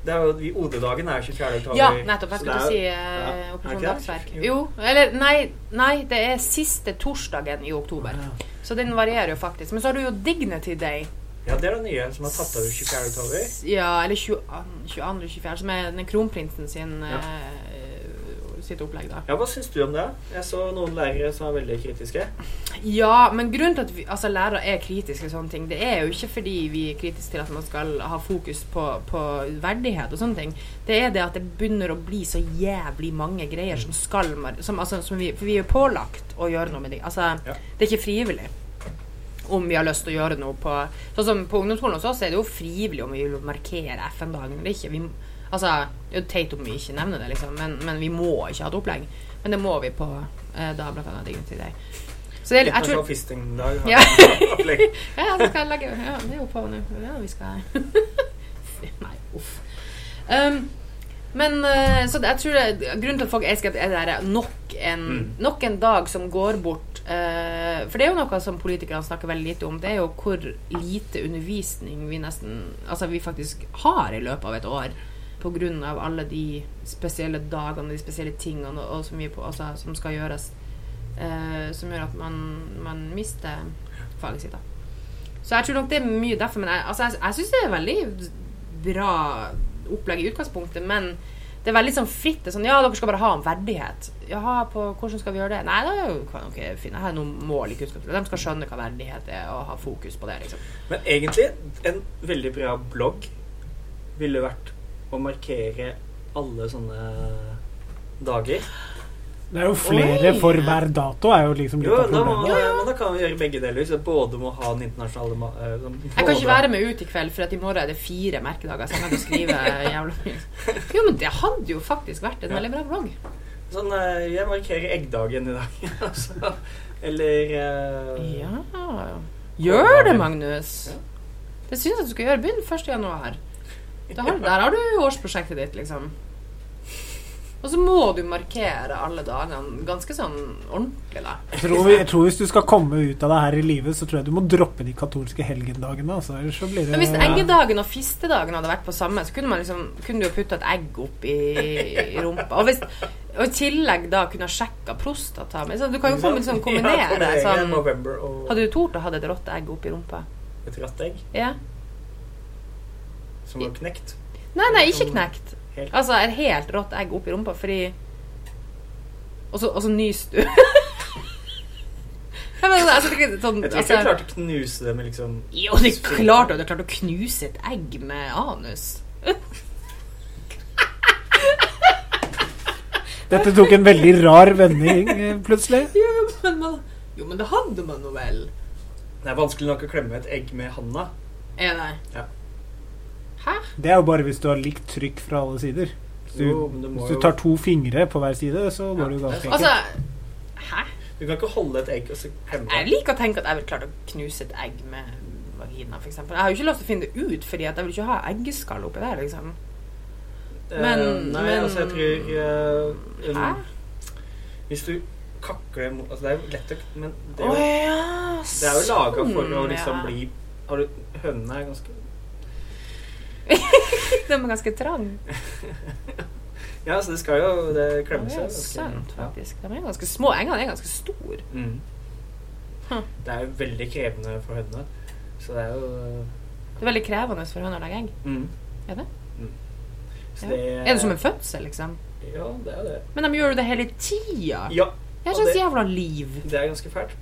Det er jo, vi OD-dagen er 24. oktober. Ja, nettopp. Jeg skulle si eh, ja. Er Operasjon? Dagsverk. Jo. Jo, eller nei, nei, det er siste torsdagen i oktober. Ja. Så den varierer jo faktisk. Men så har du jo Dignity Day. Ja, det er det nye som har tatt over 24. oktober. Ja, eller 22.-24., som er den kronprinsen sin Ja. eh, sitt opplegg, da. Ja, Hva syns du om det? Jeg så noen lærere som er veldig kritiske. Ja, men grunnen til at vi, altså, lærere er kritiske til sånne ting, det er jo ikke fordi vi er kritiske til at man skal ha fokus på, på verdighet og sånne ting. Det er det at det begynner å bli så jævlig mange greier som skal som, altså, som vi, For vi er jo pålagt å gjøre noe med det. Altså, Ja. det er ikke frivillig om vi har lyst til å gjøre noe på Sånn som på ungdomsskolen hos oss er det jo frivillig om vi vil markere FN-dagen eller ikke. Vi, altså, det er jo teit om vi ikke nevner det, liksom, men, men vi må ikke ha et opplegg. Men det må vi på eh, da blant annet Dignity Day. Så det er, jeg tror, fistingdag. har [LAUGHS] Ja. ja, det skal jeg legge Ja, det er jo på nå. Ja, vi skal [LAUGHS] Nei, uff. Um, men eh, så jeg tror det, grunnen til at folk elsker det, er nok en, Mm. nok en dag som går bort. eh, for det er jo noe som politikerne snakker veldig lite om. Det er jo hvor lite undervisning vi nesten Altså vi faktisk har i løpet av et år. Av alle de spesielle dagene de spesielle tingene og, og vi på, altså, som skal gjøres. eh, som gjør at man, man mister faget sitt. da så jeg tror nok det er mye derfor. Men jeg, altså, jeg, jeg syns det er veldig bra opplegg i utgangspunktet, men det er veldig sånn fritt. Det er sånn, ja, dere skal bare ha en verdighet. Jaha, på hvordan skal vi gjøre det? Nei, da kan dere finne her noen mål i kunnskapsskolen. De skal skjønne hva verdighet er, og ha fokus på det, liksom. Men egentlig, en veldig bra blogg ville vært å markere alle sånne dager. Det er jo flere Oi. for hver dato, er jo liksom litt Jo, av da, må, ja, men da kan vi gjøre begge deler. Så både må ha den internasjonale sånn- Jeg kan ikke være med ut i kveld, for at i morgen er det fire merkedager. Så jeg kan skrive jævla mye. [LAUGHS] Jo, men det hadde jo faktisk vært en Ja. veldig bra vlogg. Sånn, eh, jeg markerer eggdagen i dag. [LAUGHS] altså, eller uh, Ja Gjør det, Magnus! Ja. Det syns jeg du skal gjøre. Begynn 1. januar. Da har, der har du årsprosjektet ditt, liksom. Og så må du markere alle dagene ganske sånn ordentlig, da. Jeg tror, jeg tror Hvis du skal komme ut av det her i livet, så tror jeg du må droppe de katolske helgendagene. Altså, ellers så blir det Men hvis eggedagen og fistedagen hadde vært på samme, så kunne man liksom Kunne du jo putta et egg opp i, i rumpa. Og, hvis, og i tillegg da kunne ha sjekka prostata mi. Du kan jo komme liksom kombinere sånn Hadde du tort å ha et rått egg oppi rumpa? et rått egg Ja? Som var knekt. Nei, nei, ikke knekt. Helt. Altså et helt rått egg oppi rumpa, fordi Og så, nys nyser du. [LAUGHS] Jeg mener, altså, ikke sånn, Jeg tror ikke altså, klarte å knuse det med liksom Jo, det er klart at du klarte å knuse et egg med anus. [LAUGHS] Dette tok en veldig rar vending eh, plutselig. [LAUGHS] Jo, men, man, jo, men det hadde man nå vel. Det er vanskelig nok å klemme et egg med handa. Er det? Ja. Hæ? Det er jo bare hvis du har likt trykk fra alle sider. Hvis du, Jo, men du må hvis du tar to fingre på hver side, så går det jo ganske enkelt. Altså Hæ? Du kan ikke holde et egg og så klemme Jeg det. liker å tenke at jeg ville klart å knuse et egg med vagina, f.eks. Jeg har jo ikke lyst til å finne det ut, fordi at jeg vil ikke ha eggeskall oppi der, liksom. Eh, Men- Nei, men- altså, jeg tror eh, Hæ? um, Hvis du kakler mot Altså, det er jo lett å Men det er jo, ja, det er jo laga for å sånn, liksom ja. bli har du, Hønene er ganske [LAUGHS] De er ganske trang. [LAUGHS] Ja, så det skal jo det klemmer seg. er sant, faktisk. De er ganske små. Engene er ganske store. Mm. Huh. Det er jo veldig krevende for hønene. Så det er jo Det er veldig krevende for høner å legge egg. mm. Er det? Så Ja. det Er det som en fødsel, liksom? Ja, det er det. Men de gjør jo det hele tida. Ja, Det er og så jævla liv. det er ganske fælt.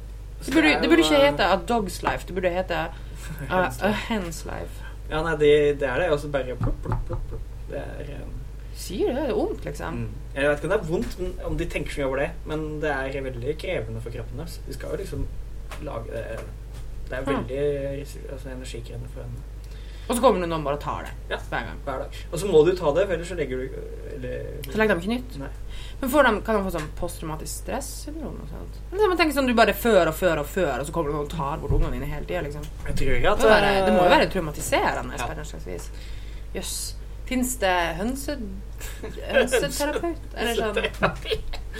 Det burde, er det burde ikke eh, hete A Dog's Life. Det burde hete [LAUGHS] A, A Hen's Life. Ja, nei, det, det er det. Og så bare plopp, plopp, plopp. Det er um, Sier det? Det er vondt, liksom. mm. Jeg vet ikke om det er vondt, men om de tenker så mye over det. Men det er veldig krevende for kroppen deres. De skal jo liksom lage det Det er veldig altså, energikrevende for henne. Og så kommer det noen bare og tar det Ja. hver gang. hver dag. Og så må du ta det, for ellers så legger du eller, Så legger de ikke nytt. Nei. Men får de, kan de få sånn posttraumatisk stressyndrom og sånt? Men tenker sånn du bare før og før og før, og så kommer det noen og tar bort ungene dine hele tida, liksom. Jeg tror ikke Det må, være, det må jo være traumatiserende Ja. Jøss. Fins det hønse, hønseterapeut? Eller sånn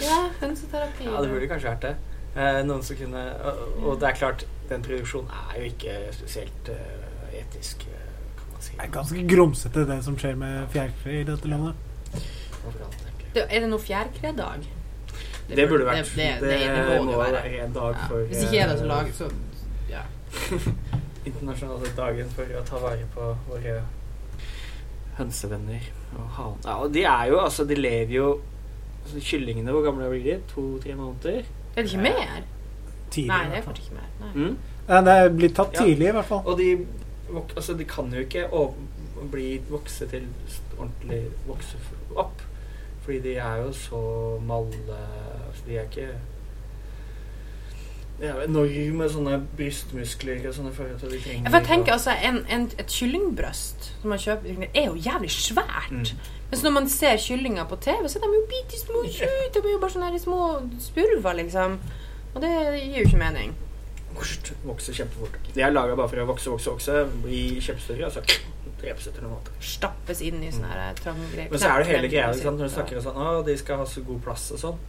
Ja, hønseterapi. Ja, det burde kanskje vært det. Eh, noen som kunne og, og det er klart, den produksjonen er jo ikke spesielt eh, etisk, eh, kan man si. Det er ganske grumsete, det som skjer med fjærkre i dette landet. Overalt. Det, er det noe fjærkredag? Det burde vært. Det, det, det, det må det være. en dag Ja. for Hvis ikke er det så eh, lag, så ja. [LAUGHS] internasjonale dagen for å ta vare på våre hønsevenner og halen. Ja, og de er jo altså De lever jo altså, Kyllingene, hvor gamle blir de? To-tre måneder? Er det ikke mer? Tidlig, Nei, det er kanskje ikke mer. Nei. Mm? Ja, det er blitt tatt Ja. tidlig, i hvert fall. Og de, altså, de kan jo ikke å, bli vokse til ordentlig vokse opp. Fordi de er jo så malde altså, De er ikke De er enorme sånne brystmuskler og sånne forhold til de trenger jeg tenker altså, en, en, Et kyllingbrøst som man kjøper, er jo jævlig svært. Mm. Mens når man ser kyllinger på TV, så er de jo bitte små. De er jo bare sånne små spurver, liksom. Og det gir jo ikke mening. Vokser kjempefort. De er laga bare for å vokse, vokse, vokse, bli kjempestore, og så drepes etter noen måneder. Stappes inn i sånne her tranggreier. Men så er det hele greia ikke sant? når du snakker om sånn Å, de skal ha så god plass og sånn.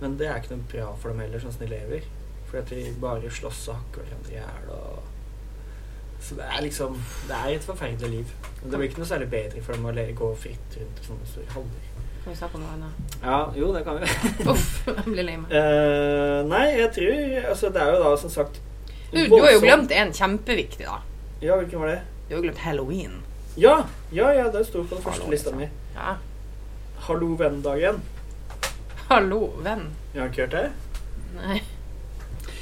Men det er ikke noe bra for dem heller, sånn som de lever. Fordi at de bare slåss og hakker hverandre i hjel og Så det er liksom Det er et forferdelig liv. Men det blir ikke noe særlig bedre for dem å gå fritt rundt i sånne store haller. Kan vi snakke om noe annet? Ja, jo, det kan vi. [LAUGHS] Uff, jeg blir lei meg. Uh, nei, jeg tror Altså, det er jo da som sagt Du, du har jo glemt en kjempeviktig, da. Ja, hvilken var det? Du har jo glemt halloween. Ja! Ja, ja, det sto på den første Hallo, lista mi. Ja. Hallo, venn-dagen. Hallo, venn. Jeg har ikke hørt det? Nei.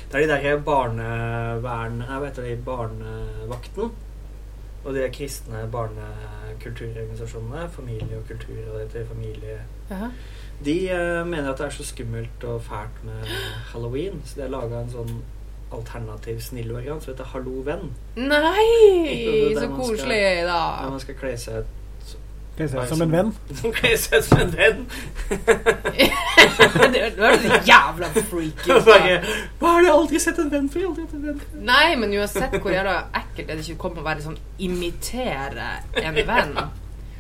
Det er de der barnevern... Jeg vet det? Barnevakten. Og de kristne barnekulturorganisasjonene. Familie og kultur og det til familie Aha. De uh, mener at det er så skummelt og fælt med halloween, så de har laga en sånn alternativ snill variant som heter Hallo venn. Nei! Så man koselig, Der da. man skal kle seg ut Kle seg ut [LAUGHS] som en venn. Kle seg ut som en venn. det er så jævla freaky. [LAUGHS] Hva har du aldri sett en venn for? Nei, men uansett hvor jævla ekkelt er det ikke kommer å være sånn imitere en venn.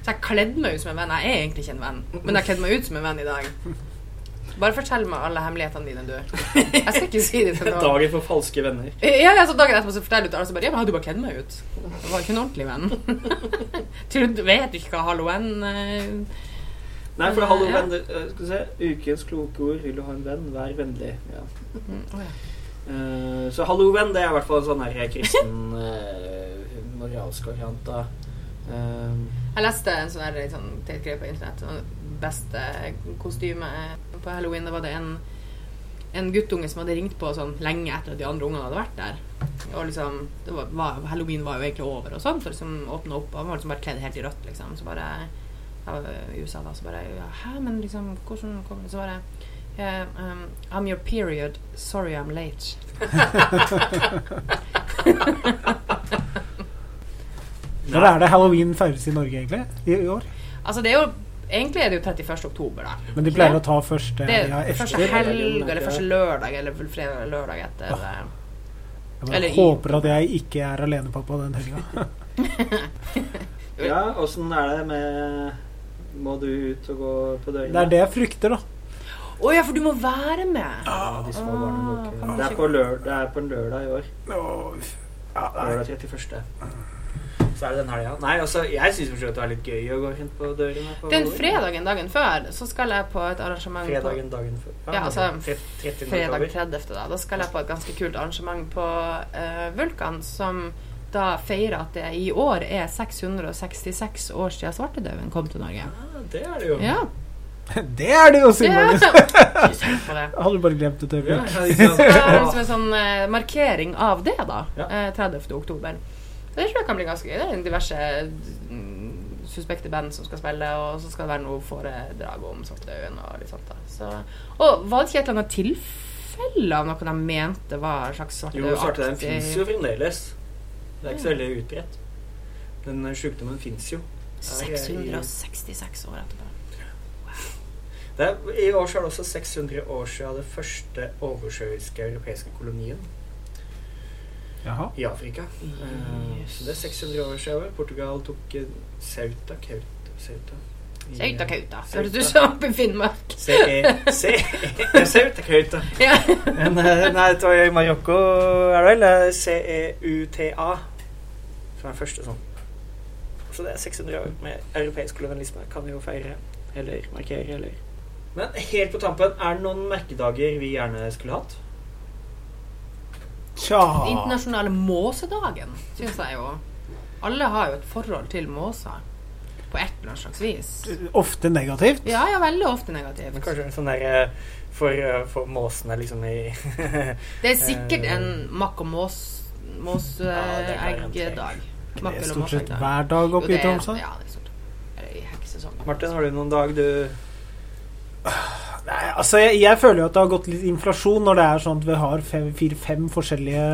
Så jeg kledde meg ut som en venn. Jeg er egentlig ikke en venn, men jeg kledde meg ut som en venn i dag. Bare fortell meg alle hemmelighetene dine, du. Jeg skal ikke si det til noen. Dagen for falske venner. Ja, ja, så dagen etterpå så forteller du til alle som bare Ja, men hadde du bare kledd meg ut? Jeg var ikke en ordentlig venn. [LAUGHS] Tror du vet du ikke hva halloween uh, Nei, for halloween ja. uh, eh, Skal vi se. Ukens kloke ord. Vil du ha en venn? Vær vennlig. Ja. mm. Eh, så halloween det er i hvert fall en sånn her kristen uh, moralsk variant. Eh, Jeg leste en sånn sånn greie på internett. Sånn beste kostyme på halloween. Da var det en, en guttunge som hadde ringt på sånn lenge etter at de andre ungene hadde vært der. Og liksom, var, Halloween var jo egentlig over, og sånn, for liksom åpna opp. Og han var liksom bare kledd helt i rødt, liksom. Så bare Jeg var i USA da, så bare ja, Hæ, men liksom Hvordan kom det Så bare yeah, um, I'm your period. Sorry I'm late. [LAUGHS] Når er det halloween feires i Norge, egentlig? I, i år? Altså, det er jo Egentlig er det jo 31. oktober, da. Men de pleier å ta første Det helga er første etter. helg eller første lørdag eller fredag eller lørdag etter. eh. Jeg eller håper at jeg ikke er alenepappa den helga. [LAUGHS] ja, åssen er det med Må du ut og gå på døgnet? Det er det jeg frykter, da. Å ja, for du må være med! Ja, de små barna må Ah, ikke- det, er på en lørdag i år. Ja. Lørdag 31. Så er det den helga. Nei, altså, jeg syns det er litt gøy å gå rundt på dørene. På Den fredagen dagen før så skal jeg på et arrangement Fredagen dagen før. Ja, altså, 30. fredag oktober. 30. Da. da skal jeg på et ganske kult arrangement på uh, Vulkan som da feirer at det i år er 666 år siden svartedauden kom til Norge. Ja, det er det jo. Ja. [LAUGHS] Det er det jo, Siv [LAUGHS] Hadde du det. Bare glemt et Ja, øyeblikk. ja. Det er liksom en sånn eh, markering av det, da. Ja. Eh, 30. oktober. Så det tror jeg kan bli ganske gøy. Det er diverse mm, suspekte band som skal spille, og så skal det være noe foredrag om svartedauden og litt sånt. da. Så, og var det ikke et eller annet tilfelle av noe de mente var en slags Jo, svartedauden fins jo fremdeles. Det er ikke så veldig utbredt. Den eh, sykdommen fins jo. Er 666 år etterpå. Det er, I år så er det også 600 år siden det første oversjøiske europeiske kolonien Jaha. i Afrika. Eh, så det er 600 år siden. Portugal tok Sauta Sauta Ceuta, Ceuta. Sauta eh, kauta. Høres ut som oppe i Finnmark. [LAUGHS] Sauta Kauta. [LAUGHS] Eh, Nei, det var i Marokko, er det vel? Eh, C-E-U-T-A. Som er første sånn. Så det er 600 år med europeisk kolonialisme. Kan vi jo feire. Eller markere, eller Men helt på tampen, er det noen merkedager vi gjerne skulle hatt? Tja Internasjonale måsedagen, syns jeg jo. Alle har jo et forhold til måser. På et eller annet slags vis. Ofte negativt. Ja, ja, veldig ofte negativt. Men kanskje en sånn der eh, for, eh, for måsene liksom i [LAUGHS] Det er sikkert en makk og mås Ja, det er. Stort sett hver dag oppe i det er- Tromsø. Ja, det er stort. Martin, har du noen dag du Nei, altså jeg, jeg føler jo at det har gått litt inflasjon når det er sånn at vi har fire-fem forskjellige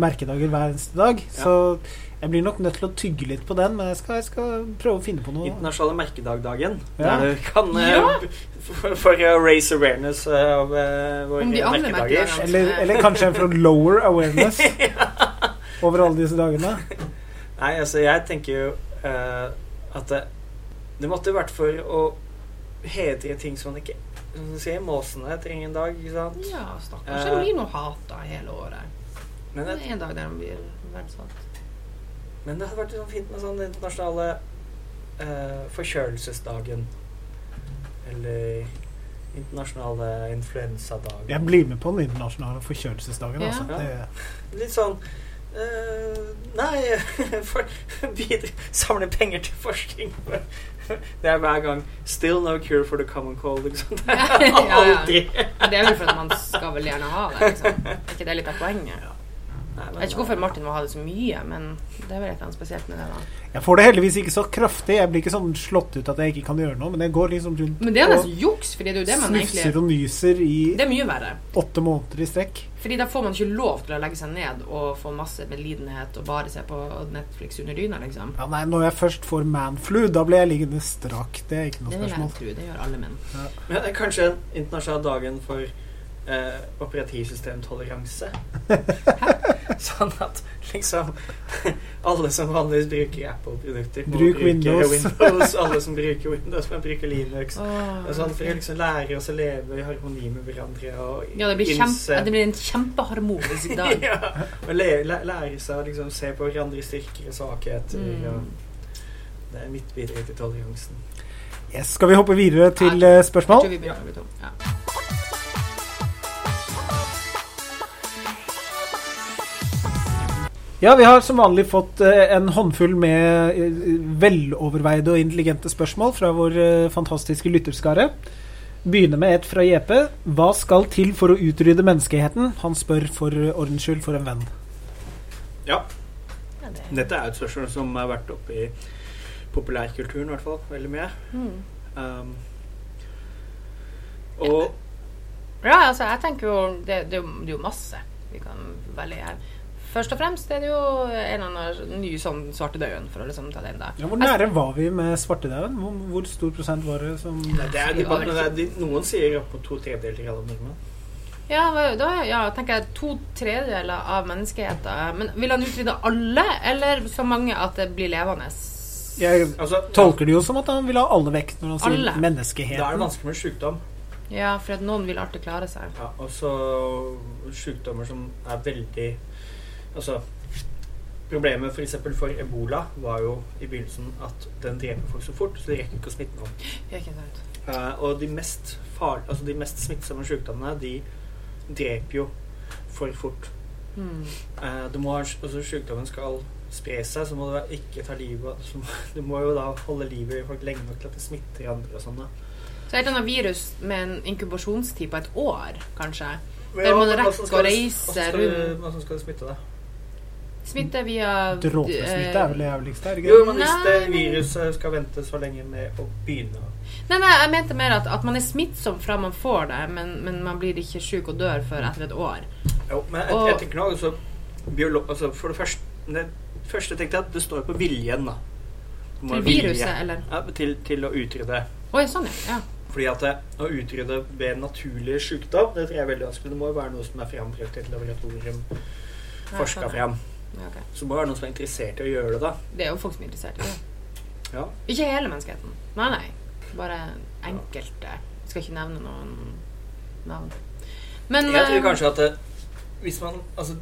merkedager hver eneste dag. Ja. Så jeg blir nok nødt til å tygge litt på den, men jeg skal, jeg skal prøve å finne på noe. Internasjonale merkedagdagen. Ja. Der du kan eh, Ja. for, for å raise awareness eh, av eh, våre merkedager. Eller, eller kanskje en for lower awareness [LAUGHS] over alle disse dagene. Nei, altså, jeg tenker jo uh, at det, det måtte vært for å hedre ting som man ikke Som du sier, måsene trenger en dag, ikke sant? Ja, stakkars. Det blir noe hata hele året. Men Det en dag der de blir verdsatt. men det hadde vært sånn fint med sånn internasjonale eh, forkjølelsesdagen. Eller internasjonale influensadagen. Jeg blir med på den internasjonale forkjølelsesdagen. Ja. Altså. Det, Litt sånn eh, Nei, [LAUGHS] for, samle penger til forskning. Det er hver gang 'Still no cure for the common cold'. Liksom. Det [LAUGHS] er Ja, ja. aldri Det er vel for at man skal vel gjerne ha det. Liksom. Er ikke det litt av poenget? Nei, Jeg vet ikke hvorfor Martin må ha det så mye, men det er vel et spesielt med det. da. jeg får det heldigvis ikke så kraftig. Jeg blir ikke sånn slått ut at jeg ikke kan gjøre noe, men jeg går liksom rundt Men det er nesten juks, fordi det er jo det man snufser og nyser i Det er mye verre. åtte måneder i strekk. Fordi da får man ikke lov til å legge seg ned og få masse medlidenhet og bare se på Netflix under dyna, liksom. Ja, nei, når jeg først får manflu, da blir jeg liggende strak. Det er ikke noe Det vil jeg spørsmål. tro. Det gjør alle menn. Men det er kanskje en internasjonal dagen for eh, operativsystemtoleranse. [LAUGHS] sånn at liksom alle som vanligvis bruker Apple-produkter, må Bruk bruke Windows. Windows. Alle som bruker Windows, må bruke Linux. Oh, er sånn for å liksom lære oss å leve i harmoni med hverandre. Og Ja, det blir, innse- kjempe, det blir en kjempeharmonisk dag. [LAUGHS] ja, og le, lære seg å liksom se på hverandres styrker og svakheter. Mm. Og det er mitt bidrag til toleransen. Yes, skal vi hoppe videre til spørsmål? Jeg tror vi begynner å bli tom. Ja. Ja, vi har som vanlig fått eh, en håndfull med eh, veloverveide og intelligente spørsmål fra vår eh, fantastiske lytterskare. Begynner med et fra JP. Hva skal til for å utrydde menneskeheten? Han spør for ordens skyld for en venn. Ja, dette er et spørsmål som har vært oppe i populærkulturen i hvert fall, veldig mye. Mm. Um, og Ja, altså, jeg tenker jo det, det, det er jo masse vi kan velge her. Først og fremst er det jo en eller annen ny sånn svartedauden, for å liksom ta den der. Ja, hvor nære var vi med svartedauden? Hvor, hvor stor prosent var det som ja, det er Vi var debatt, men det er, de, noen sier opp på to tredjedeler av alle nordmenn. Ja, da ja, tenker jeg to tredjedeler av menneskeheten. Men vil han utrydde alle, eller så mange at det blir levende? Jeg Altså, tolker det jo som at han vil ha alle vekk når han sier menneskeheten. Da er det vanskelig med sykdom. Ja, for at noen vil alltid klare seg. Ja, og så sykdommer som er veldig Altså Problemet for eksempel for ebola var jo i begynnelsen at den dreper folk så fort, så de rekker ikke å smitte noen. Eh, og de mest, far, altså de mest smittsomme sykdommene, de dreper jo for fort. Mm. Uh, du må, altså sykdommen skal spre seg, så må du ikke ta livet så [LAUGHS] Du må jo da holde livet i folk lenge nok til at det smitter andre og sånn. Så et eller annet virus med en inkubasjonstid på et år, kanskje. Der man rekker å det- reise det- rundt. Hvordan skal du smitte deg? Smitte via Dråpesmitte er vel det eh, jævligste? er det Jo, men hvis det viruset skal vente så lenge med å begynne Nei, nei, jeg mente mer at, at man er smittsom fra man får det, men, men man blir ikke syk og dør før etter et år. Jo, men jeg, jeg tenker nå altså, biolo altså For det første det første tenkte jeg at det står på viljen, da. Til viruset, vilje. eller? Ja, til, til å utrydde. Oi, sånn, ja. ja. Fordi at det, å utrydde ved naturlig sykdom, det tror jeg er veldig vanskelig. Det må jo være noe som er framprøvd i et laboratorium, forska sånn, ja. fram. Ja ok. Så det være noen som er interessert i å gjøre det, da. Det er jo folk som er interessert i det. Ja. Ikke hele menneskeheten. Nei, nei. Bare enkelte. Jeg skal ikke nevne noen navn. Men Jeg tror eh, kanskje at det, hvis man Altså,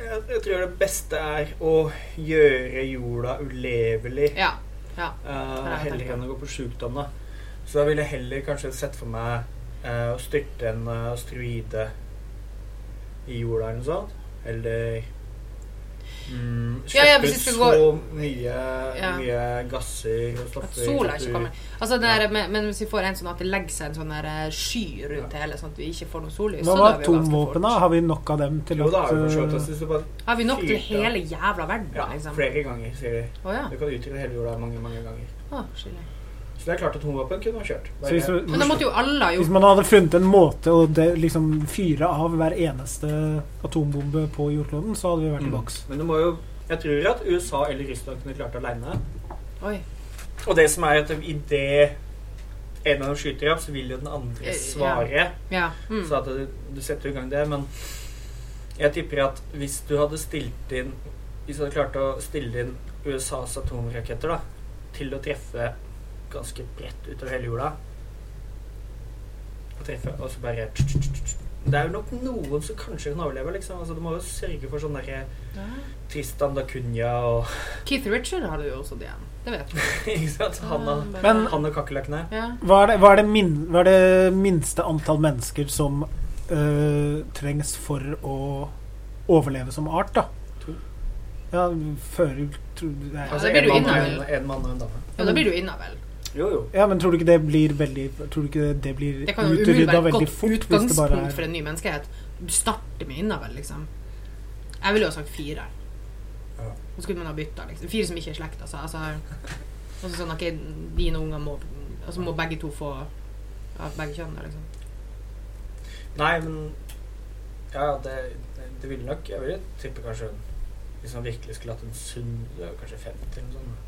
jeg, jeg tror det beste er å gjøre jorda ulevelig. Ja. ja. Uh, heller enn å gå på sjukdom, da. Så da ville jeg heller kanskje sett for meg uh, å styrte en eh, asteroide i jorda eller noe sånt. Eller mm, Ja, ja, hvis vi skal så gå- mye, Ja. mye gasser og At stoffer sola ikke kommer. Altså det der, men, men hvis vi får en sånn at det legger seg en sånn der eh, sky rundt hele, sånn at vi ikke får noe sollys Hva så med da? Har vi nok av dem til Jo, da at det eh, Har vi nok til hele jævla verden, Ja, liksom? flere ganger, sier de. Oh, ja. Du kan utvikle hele jorda mange, mange ganger. Å, skille. Så det er klart at atomvåpen kunne ha kjørt. så hvis, Men da måtte jo alle ha hvis man hadde funnet en måte å de, liksom fyre av hver eneste atombombe på jordkloden, så hadde vi vært i Mm. boks. Men det må jo Jeg tror at USA eller Russland kunne klart det aleine. Og det som er at idet en av dem skyter opp, så vil jo den andre Eh, svare. Ja. Mm. Så at du, du setter i gang det. Men jeg tipper at hvis du hadde stilt inn Hvis du hadde klart å stille inn USAs atomraketter da, til å treffe ganske bredt utover hele jorda Og treffe, og så bare Det er jo nok noen som kanskje kan overleve, liksom. Altså, du må jo sørge for sånn derre Tristan da Cunha og Keith Richard hadde jo også det igjen. Det vet vi. [LAUGHS] Ikke sant? Han og, Men- han og kakerlakkene. Ja. Hva er det, hva er det, min, hva er det minste antall mennesker som øh, trengs for å overleve som art, da? Ja, fører tro- nei. Altså, blir en du mann, en, en mann og en dame. ja, da blir du inna, vel. Jo, jo. Ja, men tror du ikke det blir veldig Tror du ikke det blir Det kan jo utrydda være et veldig godt fort hvis det bare utgangspunkt for en ny menneskehet. Du starter med innavel liksom. Jeg ville jo ha sagt fire. Ja. Så skulle man ha bytta, liksom. Fire som ikke er slekt, altså. altså sånn at ikke dine unger må Altså må begge to få ja, begge kjønn, liksom. Nei, men Ja, det, det, det ville nok Jeg ville tippe kanskje Hvis man virkelig skulle hatt en sunn Det er jo kanskje 50 eller noe sånt.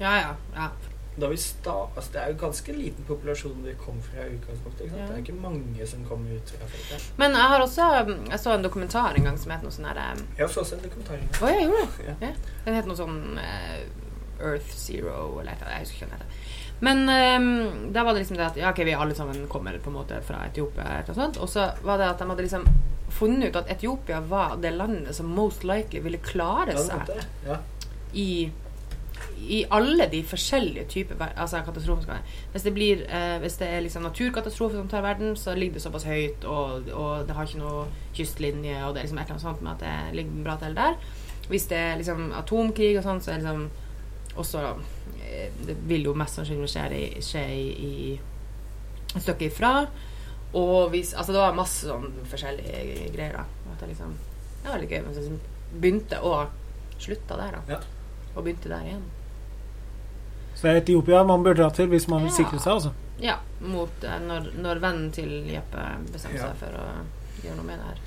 Ja, ja. ja. Da vi sta, altså Det er jo ganske liten populasjon vi kom fra i utgangspunktet. Ja. Det er ikke mange som kommer ut fra Afrika. Men jeg har også Jeg så en dokumentar en gang som het noe sånn herre Jeg så også en dokumentar. Å, jeg gjorde det? Ja. Ja. Den het noe sånn uh, Earth Zero eller et eller annet. Jeg husker ikke hva den heter. Men um, da var det liksom det at ja, ok, vi alle sammen kommer på en måte fra Etiopia, eller noe sånt. Og så var det at de hadde liksom funnet ut at Etiopia var det landet som most likely ville klare Ja, det seg det. Ja. i, i alle de forskjellige typer altså katastrofer. Hvis det, blir, eh, hvis det er liksom naturkatastrofer som tar verden, så ligger det såpass høyt, og, og det har ikke noe kystlinje, og det er liksom et eller annet sånt med at det ligger bra til der. Hvis det er liksom atomkrig og sånn, så er det liksom også eh, Det vil jo mest sannsynlig skje, i, skje i, i et stykke ifra. Og hvis Altså, det var masse sånn forskjellige greier, da. At det liksom Det var litt gøy. Men så liksom begynte og slutta der, da. Ja. Og begynte der igjen. Så det er Etiopia man bør dra til hvis man vil sikre seg, altså. Ja, mot eh, når, når vennen til Jeppe bestemmer Ja. seg for å gjøre noe med det her.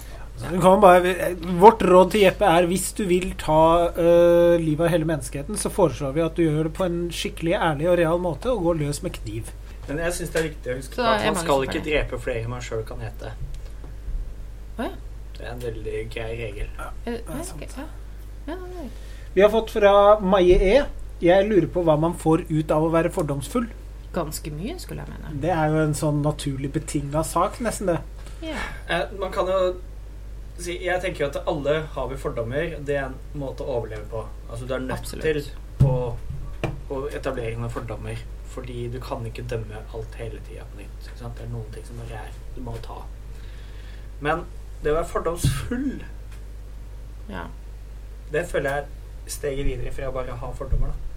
Du kan bare, vårt råd til Jeppe er hvis du vil ta uh, livet av hele menneskeheten, så foreslår vi at du gjør det på en skikkelig ærlig og real måte og går løs med kniv. Men jeg syns det er viktig å huske Så på at er man skal ikke drepe flere enn man sjøl kan hete. Hva? Det er en veldig grei regel. Ja, det- ja, sant. Vi har fått fra Maie E. Jeg lurer på hva man får ut av å være fordomsfull. Ganske mye, skulle jeg mene. Det er jo en sånn naturlig betinga sak, nesten det. Yeah. Eh, man kan jo si Jeg tenker jo at alle har vi fordommer. Det er en måte å overleve på. Altså Du er nødt Absolutt. til å, å etablere noen fordommer. Fordi du kan ikke dømme alt hele tida på nytt. Ikke sant? Det er noen ting som bare er du må ta. Men det å være fordomsfull, Ja. det føler jeg er steget videre fra å bare ha fordommer. da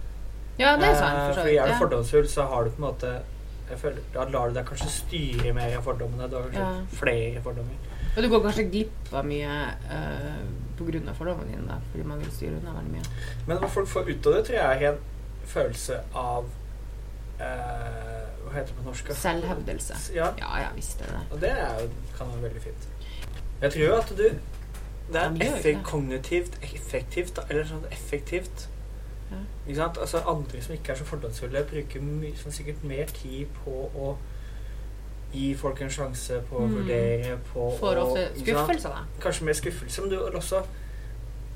ja, det er sant. Eh, For så fordi er du fordomsfull, så har du på en måte jeg føler, Da lar du deg kanskje styre mer av fordommene. Du har kanskje Ja. flere fordommer. Og du går kanskje glipp av mye uh, pga. fordommene dine, da, fordi man vil styre unna veldig mye. Men hva folk får ut av det, tror jeg er en følelse av uh, Hva heter det på norsk? Selvhevdelse. Ja, Ja, ja, visst det og det er jo, kan være veldig fint. Jeg tror jo at du Det er men det gjør jo effek kognitivt effektivt, eller sånn effektivt, Ja. Ikke sant? Altså Andre som ikke er så fordomsfulle, bruker sånn sikkert mer tid på å gi folk en sjanse på å Mm. vurdere på Får ofte skuffelse, da. Kanskje mer skuffelse, men du vil også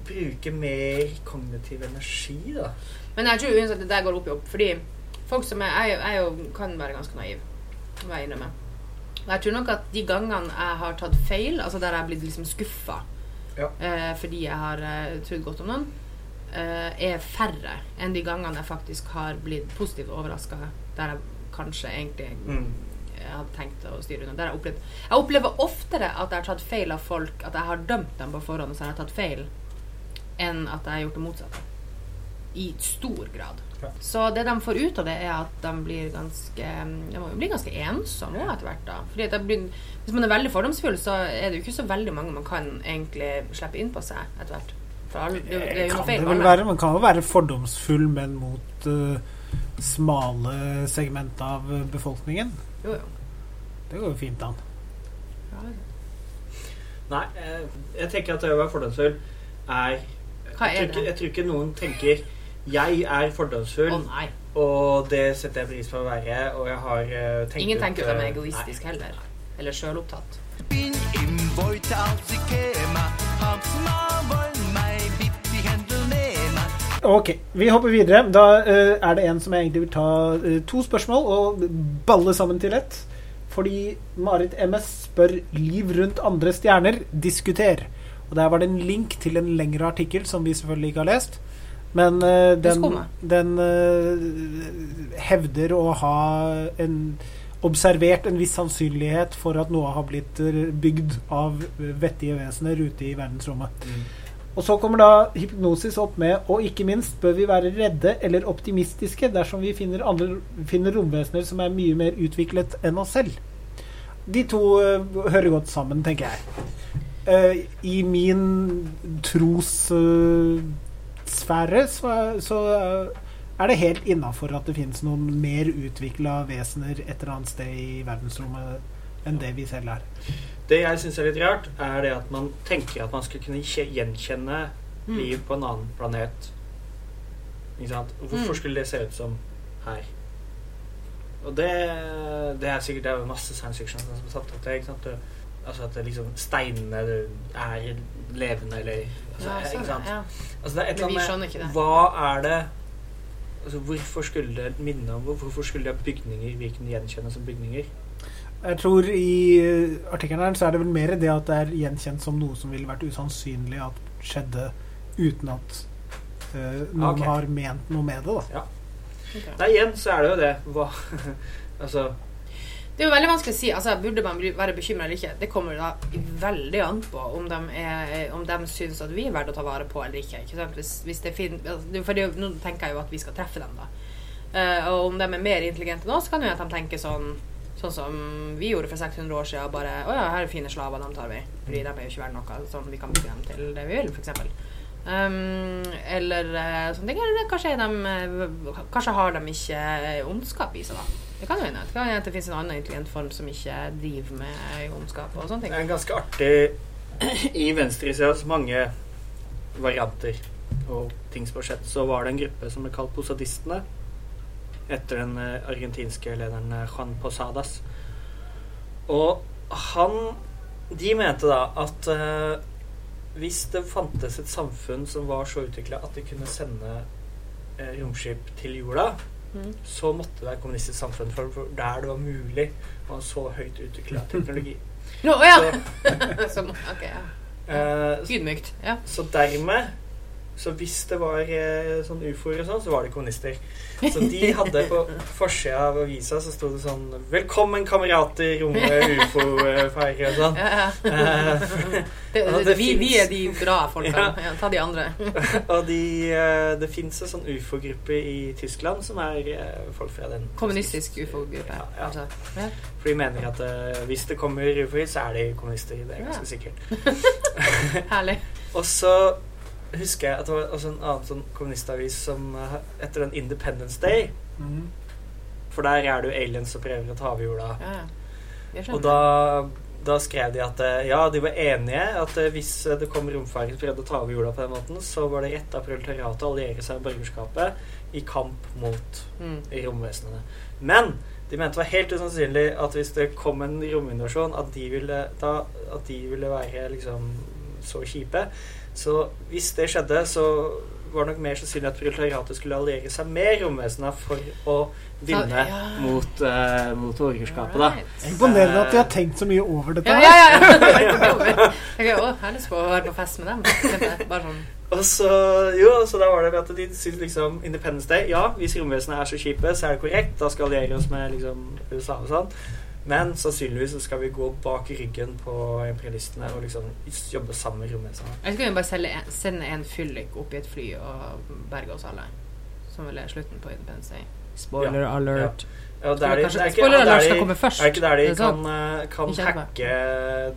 bruke mer kognitiv energi, da. Men jeg tror uansett det der går opp i opp. Fordi folk som er Jeg, jeg jo kan være ganske naiv, må jeg innrømme. Og jeg tror nok at de gangene jeg har tatt feil, altså der jeg har blitt liksom skuffa Ja. eh, fordi jeg har eh, trodd godt om noen, er færre enn de gangene jeg faktisk har blitt positivt overraska, der jeg kanskje egentlig Mm. jeg hadde tenkt å styre unna. Der Jeg opplevd Jeg opplever oftere at jeg har tatt feil av folk, at jeg har dømt dem på forhånd og så har jeg tatt feil, enn at jeg har gjort det motsatte. I stor grad. Ja. Så det de får ut av det, er at de blir ganske De må jo bli ganske ensomme etter hvert. da Fordi at blir, Hvis man er veldig fordomsfull, så er det jo ikke så veldig mange man kan egentlig slippe inn på seg etter hvert. Det, det er kan det vel være, man kan jo være fordomsfull, men mot uh, smale segment av eh, befolkningen. Jo, jo. Det går jo fint an. Ja, Nei, jeg, jeg tenker at det å være fordomsfull er Hva jeg, er tror ikke, jeg tror ikke noen tenker 'jeg er fordomsfull', oh, og det setter jeg pris på å være, og jeg har uh, tenkt Ingen tenker at de er eh, egoistiske heller. Eller sjølopptatt. Bin Ok, vi hopper videre. Da uh, er det en som jeg egentlig vil ta uh, to spørsmål og balle sammen til ett. Fordi Marit MS spør 'Liv rundt andre stjerner'. Diskuter. Og Der var det en link til en lengre artikkel som vi selvfølgelig ikke har lest. Men uh, den, den hevder å ha en observert en viss sannsynlighet for at noe har blitt bygd av vettige vesener ute i verdensrommet. Mm. Og så kommer da hypnosis opp med Og ikke minst bør vi være redde eller optimistiske dersom vi finner, andre, finner romvesener som er mye mer utviklet enn oss selv. De to eh, hører godt sammen, tenker jeg. Uh, I min trossfære så, er- så uh, er det helt innafor at det finnes noen mer utvikla vesener et eller annet sted i verdensrommet enn det vi selv er. Det jeg syns er litt rart, er det at man tenker at man skal kunne gjenkjenne Mm. liv på en annen planet. Ikke sant? Hvorfor Mm. skulle det se ut som her? Og det, det er sikkert det er masse science fiction som har satt opp det. Ikke sant? Altså at det liksom steinene er levende, eller altså, Ja, sånn, Ikke sant? ja. Altså, det er et eller annet med det. Hva er det Altså, hvorfor skulle det minne om Hvorfor skulle det bygninger vi kunne gjenkjenne som bygninger? Jeg tror i eh, artikkelen her så er det vel mer det at det er gjenkjent som noe som ville vært usannsynlig at skjedde uten at uh, noen okay. har ment noe med det. da. Ok. Nei, igjen så er det jo det. Hva [LAUGHS] Altså Det er jo veldig vanskelig å si. altså Burde man være bekymra eller ikke? Det kommer da veldig an på om de, er, om de syns at vi er verdt å ta vare på eller ikke. ikke sant? Hvis, hvis det fin, altså, for det, er Nå tenker jeg jo at vi skal treffe dem, da. Uh, og om de er mer intelligente nå, så kan jo at de tenker sånn Sånn som vi gjorde for 600 år siden. Bare 'Å ja, her er fine slaver, dem tar vi'. Fordi de er jo ikke verdt noe. Sånn vi kan bruke dem til det vi vil, f.eks. Um, eller eh, sånne ting. Eller kanskje, de, eh, kanskje har de ikke ondskap i seg, da. Det kan jo hende. Det kan hende at det finnes en annen intelligent form som ikke driver med ondskap og sånne ting. Det er ganske artig I venstresida så mange varianter og ting som har skjedd. Så var det en gruppe som ble kalt posadistene. Etter den eh, argentinske lederen eh, Juan Posadas. Og han De mente da at eh, hvis det fantes et samfunn som var så utvikla at de kunne sende eh, romskip til jorda, Mm. så måtte det være kommunistisk samfunn for, for der det var mulig å ha så høyt utvikla teknologi. [LAUGHS] Nå, å ja! Så, [LAUGHS] Som, ok, ja. eh, så, så dermed Så hvis det var eh, sånn ufoer og sånn, så var det kommunister. Så de hadde på forsida av avisa så sto det sånn 'Velkommen, kamerater, rommet ufo-feirer' og sånn. Ja, ja. Eh, Det, det, det vi, vi er de bra folkene. Ja. Ta de andre. [LAUGHS] og de, eh, det fins en sånn ufo-gruppe i Tyskland som er folk fra den Kommunistisk ufo-gruppe. Ja, ja. Altså. For de mener at hvis det kommer ufoer, så er de kommunister. Det er ganske sikkert. [LAUGHS] [LAUGHS] Herlig. Og så husker jeg at det var også en annen sånn kommunistavis som eh, etter den Independence Day For der er det jo aliens som prøver å ta over jorda. Ja, ja. Og da da skrev de at eh, ja, de var enige at eh, hvis det kom romferger som prøvde å ta over jorda på den måten, så var det rett av proletariatet å alliere seg med borgerskapet i kamp mot Mm. romvesenene. Men de mente det var helt usannsynlig at hvis det kom en rominvasjon, at de ville, da, at de ville være liksom så kjipe. Så hvis det skjedde, så var det nok mer sannsynlig at proletariatet skulle alliere seg med romvesenene for å vinne ja. mot, uh, mot borgerskapet, da. Imponerende at de har tenkt så mye over dette. Ja, her. ja, ja. [LAUGHS] Jeg har lyst på å være på fest med dem. Bare sånn. Og så, jo, så da var det at de syntes liksom Independence Day Ja, hvis romvesenene er så kjipe, så er det korrekt. Da skal alliere oss med liksom USA og sånn. Men sannsynligvis så skal vi gå bak ryggen på imperialistene og liksom jobbe sammen med romvesenene. Jeg skulle jo bare selge en, sende en fyllik opp i et fly og berge oss alle. Som vel er slutten på Independence Day. Spoiler alert. Ja, Tror der jeg de, kanskje- det er ikke, spoiler ja, der de, først. er det ikke der de Er det kan, eh, kan hacke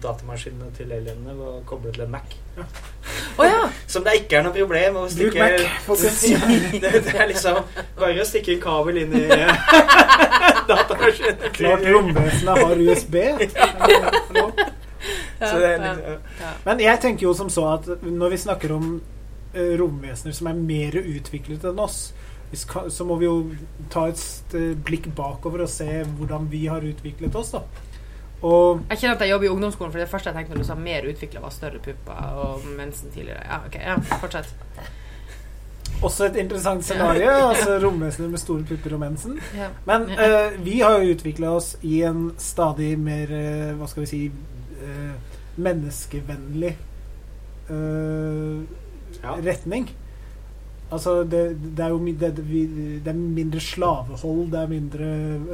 datamaskinene til alienene ved å koble til en Mac? Å ja! [LAUGHS] Som det ikke er noe problem å stikke Mac, folkens. [LAUGHS] det, det er liksom bare å stikke en kabel inn i [LAUGHS] datamaskinen. Klart romvesenet har USB. Så det er liksom, Men jeg tenker jo som så at når vi snakker om eh, romvesener som er mer utviklet enn oss, så må vi jo ta et blikk bakover og se hvordan vi har utviklet oss, da. Og Jeg kjenner at jeg jobber i ungdomsskolen, for det første jeg tenkte når du sa mer utvikla, var større pupper og mensen tidligere. Ja, ok, ja, fortsett. også et interessant scenario. [LAUGHS] altså romvesener med store pupper og mensen. Ja. Men eh, vi har jo utvikla oss i en stadig mer eh, Hva skal vi si eh, menneskevennlig eh, Ja. retning. Altså, det, det er jo det, det er mindre slavehold, det er mindre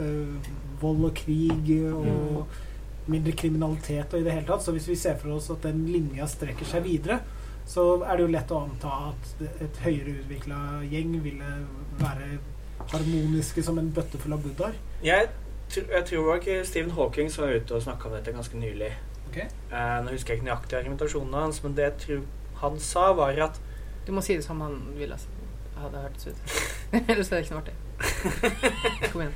eh, vold og krig og mindre kriminalitet og i det hele tatt. Så hvis vi ser for oss at den linja strekker seg videre, så er det jo lett å anta at et høyere utvikla gjeng ville være harmoniske som en bøtte full av buddhaer. Jeg, tr jeg tror nok Stephen Hawking som var ute og snakka om dette ganske nylig. Okay. Eh, nå husker jeg ikke nøyaktig argumentasjonen hans, men det jeg tror han sa, var at Du må si det som han ville altså. hadde hørtes ut. [LAUGHS] Ellers er det ikke noe artig. [LAUGHS] Kom igjen.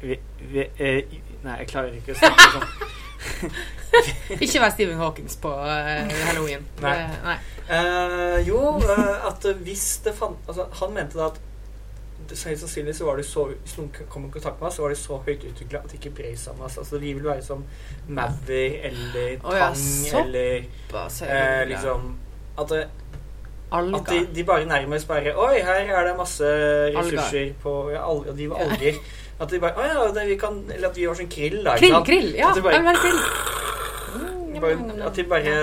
vi, vi, eh, Nei, jeg klarer ikke å snakke sånn. [LAUGHS] Ikke vær Stephen Hawkins på eh, halloween. Nei. Det- nei. Eh, jo, eh, at eh, hvis det fant altså, Han mente da at det- høyst sannsynlig så var det så Hvis noen kom i kontakt med oss, så var de så høyt utvikla at de ikke brød seg om oss. Altså, de ville være som Maver eller Tang oh, ja, eller eh, liksom At, det, at de, de bare nærmest bare Oi, her er det masse ressurser på ja, alger, De var alger. At de bare Å ja, det, vi kan Eller at vi var sånn krill, da. Krill, krill! Ja, At de bare, krill. bare, at de bare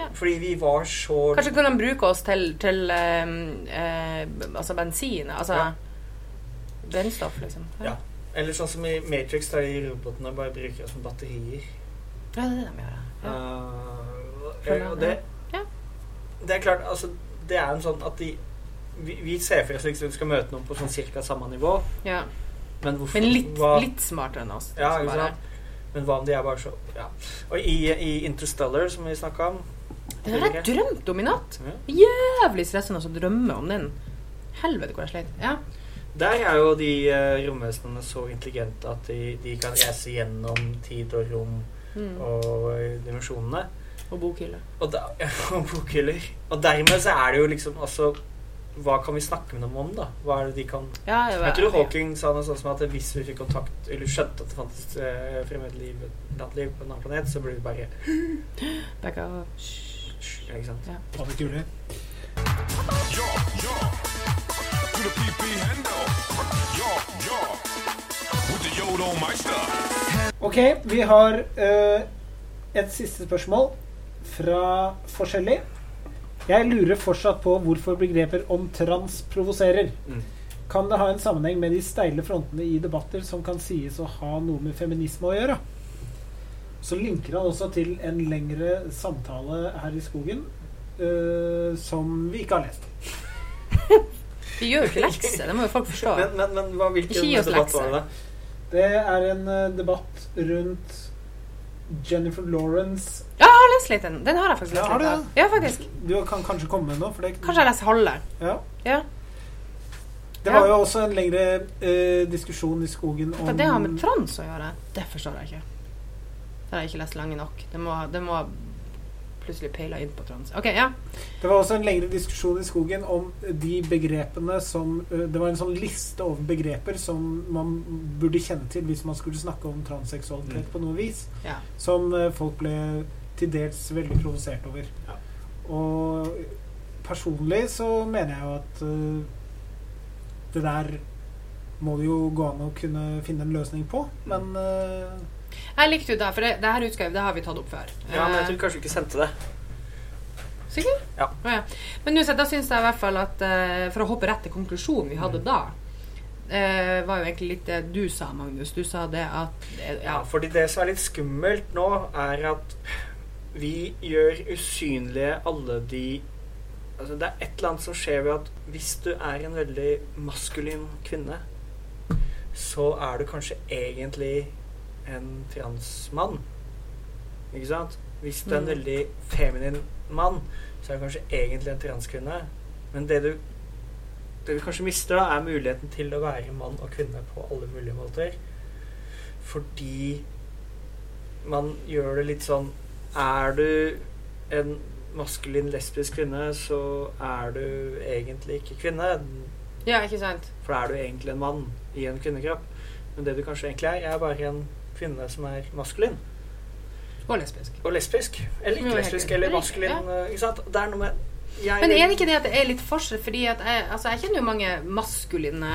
Ja. Fordi vi var så Kanskje kunne de bruke oss til, til eh, eh, altså bensin? Altså Ja. brennstoff, liksom. Ja. Eller sånn som i Matrix, der de robotene bare bruker oss som batterier. Ja, det er det de gjør. Ja. Uh, det. Det er klart, altså Det er en sånn at de Vi, vi ser for oss liksom vi skal møte noen på sånn cirka samme nivå, ja. men hvorfor Men litt, hva, litt smartere enn oss. Ja, ikke sant? Men hva om de er bare så Ja. Og i, i Interstellar, som vi snakka om Den har jeg drømt om i natt. Ja. Jævlig stressende å drømme om den. Helvete hvor jeg sleit. Ja. Der er jo de uh, romvesenene så intelligente at de, de kan reise gjennom tid og rom Mm. og eh, dimensjonene. Og bokhylle. Og, da, ja, [LAUGHS] og bokhyller. Og dermed så er det jo liksom altså, Hva kan vi snakke med dem om, da? Hva er det de kan Ja, jeg, Jeg tror Hawking sa noe sånt som at hvis vi fikk kontakt Eller skjønte at det fantes uh, fremmed liv, liv på en annen planet, så burde vi bare Becka [GASPS] Ja, Ikke sant? Ja. Hva det? Ja. Ja, Meister. Ok, vi har uh, et siste spørsmål fra forskjellig. Jeg lurer fortsatt på hvorfor begreper om trans provoserer. Mm. Kan det ha en sammenheng med de steile frontene i debatter som kan sies å ha noe med feminisme å gjøre? Så linker han også til en lengre samtale her i skogen uh, som vi ikke har lest. [LAUGHS] Vi gjør jo ikke lekser, det må jo folk forstå. Men, men, men hva, hvilken debatt lekser. var det? Det er en eh, debatt rundt Jennifer Lawrence Ja, jeg har lest litt den. Den har jeg faktisk Ja, lest har litt du? Ja, faktisk. Du kan kanskje komme med noe? Det, Kanskje jeg leser halve. ja. Ja. Det var jo også en lengre eh, diskusjon i skogen om det har med trans å gjøre, det forstår jeg ikke. Det har jeg ikke lest lenge nok. Det må, det må plutselig peila inn på trans. OK, ja. Det var også en lengre diskusjon i skogen om de begrepene som Det var en sånn liste over begreper som man burde kjenne til hvis man skulle snakke om transseksualitet Mm. på noe vis. ja. Som folk ble til dels veldig provosert over. Ja. Og personlig så mener jeg jo at ø, det der må det jo gå an å kunne finne en løsning på, men ø, Jeg likte jo det, for det, det her utskrev, det har vi tatt opp før. Ja, men jeg Eh, tror kanskje vi ikke sendte det. Sikker? Ja. Oh, ja. Men uansett, da syns jeg i hvert fall at eh, For å hoppe rett til konklusjonen vi hadde da, eh, var jo egentlig litt det du sa, Magnus. Du sa det at eh, Ja, Ja. fordi det som er litt skummelt nå, er at vi gjør usynlige alle de Altså, det er et eller annet som skjer ved at hvis du er en veldig maskulin kvinne, så er du kanskje egentlig en transmann. Ikke sant? Hvis du er en Mm. veldig feminin mann, så er du kanskje egentlig en transkvinne. Men det du, det du kanskje mister, da, er muligheten til å være mann og kvinne på alle mulige måter. Fordi man gjør det litt sånn Er du en maskulin lesbisk kvinne, så er du egentlig ikke kvinne. ja, ikke sant? For da er du egentlig en mann i en kvinnekropp. Men det du kanskje egentlig er, er bare en kvinne som er maskulin. Og lesbisk. Og lesbisk. Eller ikke lesbisk, eller maskulin. eh, Ikke sant? Det er noe med jeg Men er det ikke det at det er litt forskjell? Fordi at jeg, altså jeg kjenner jo mange maskuline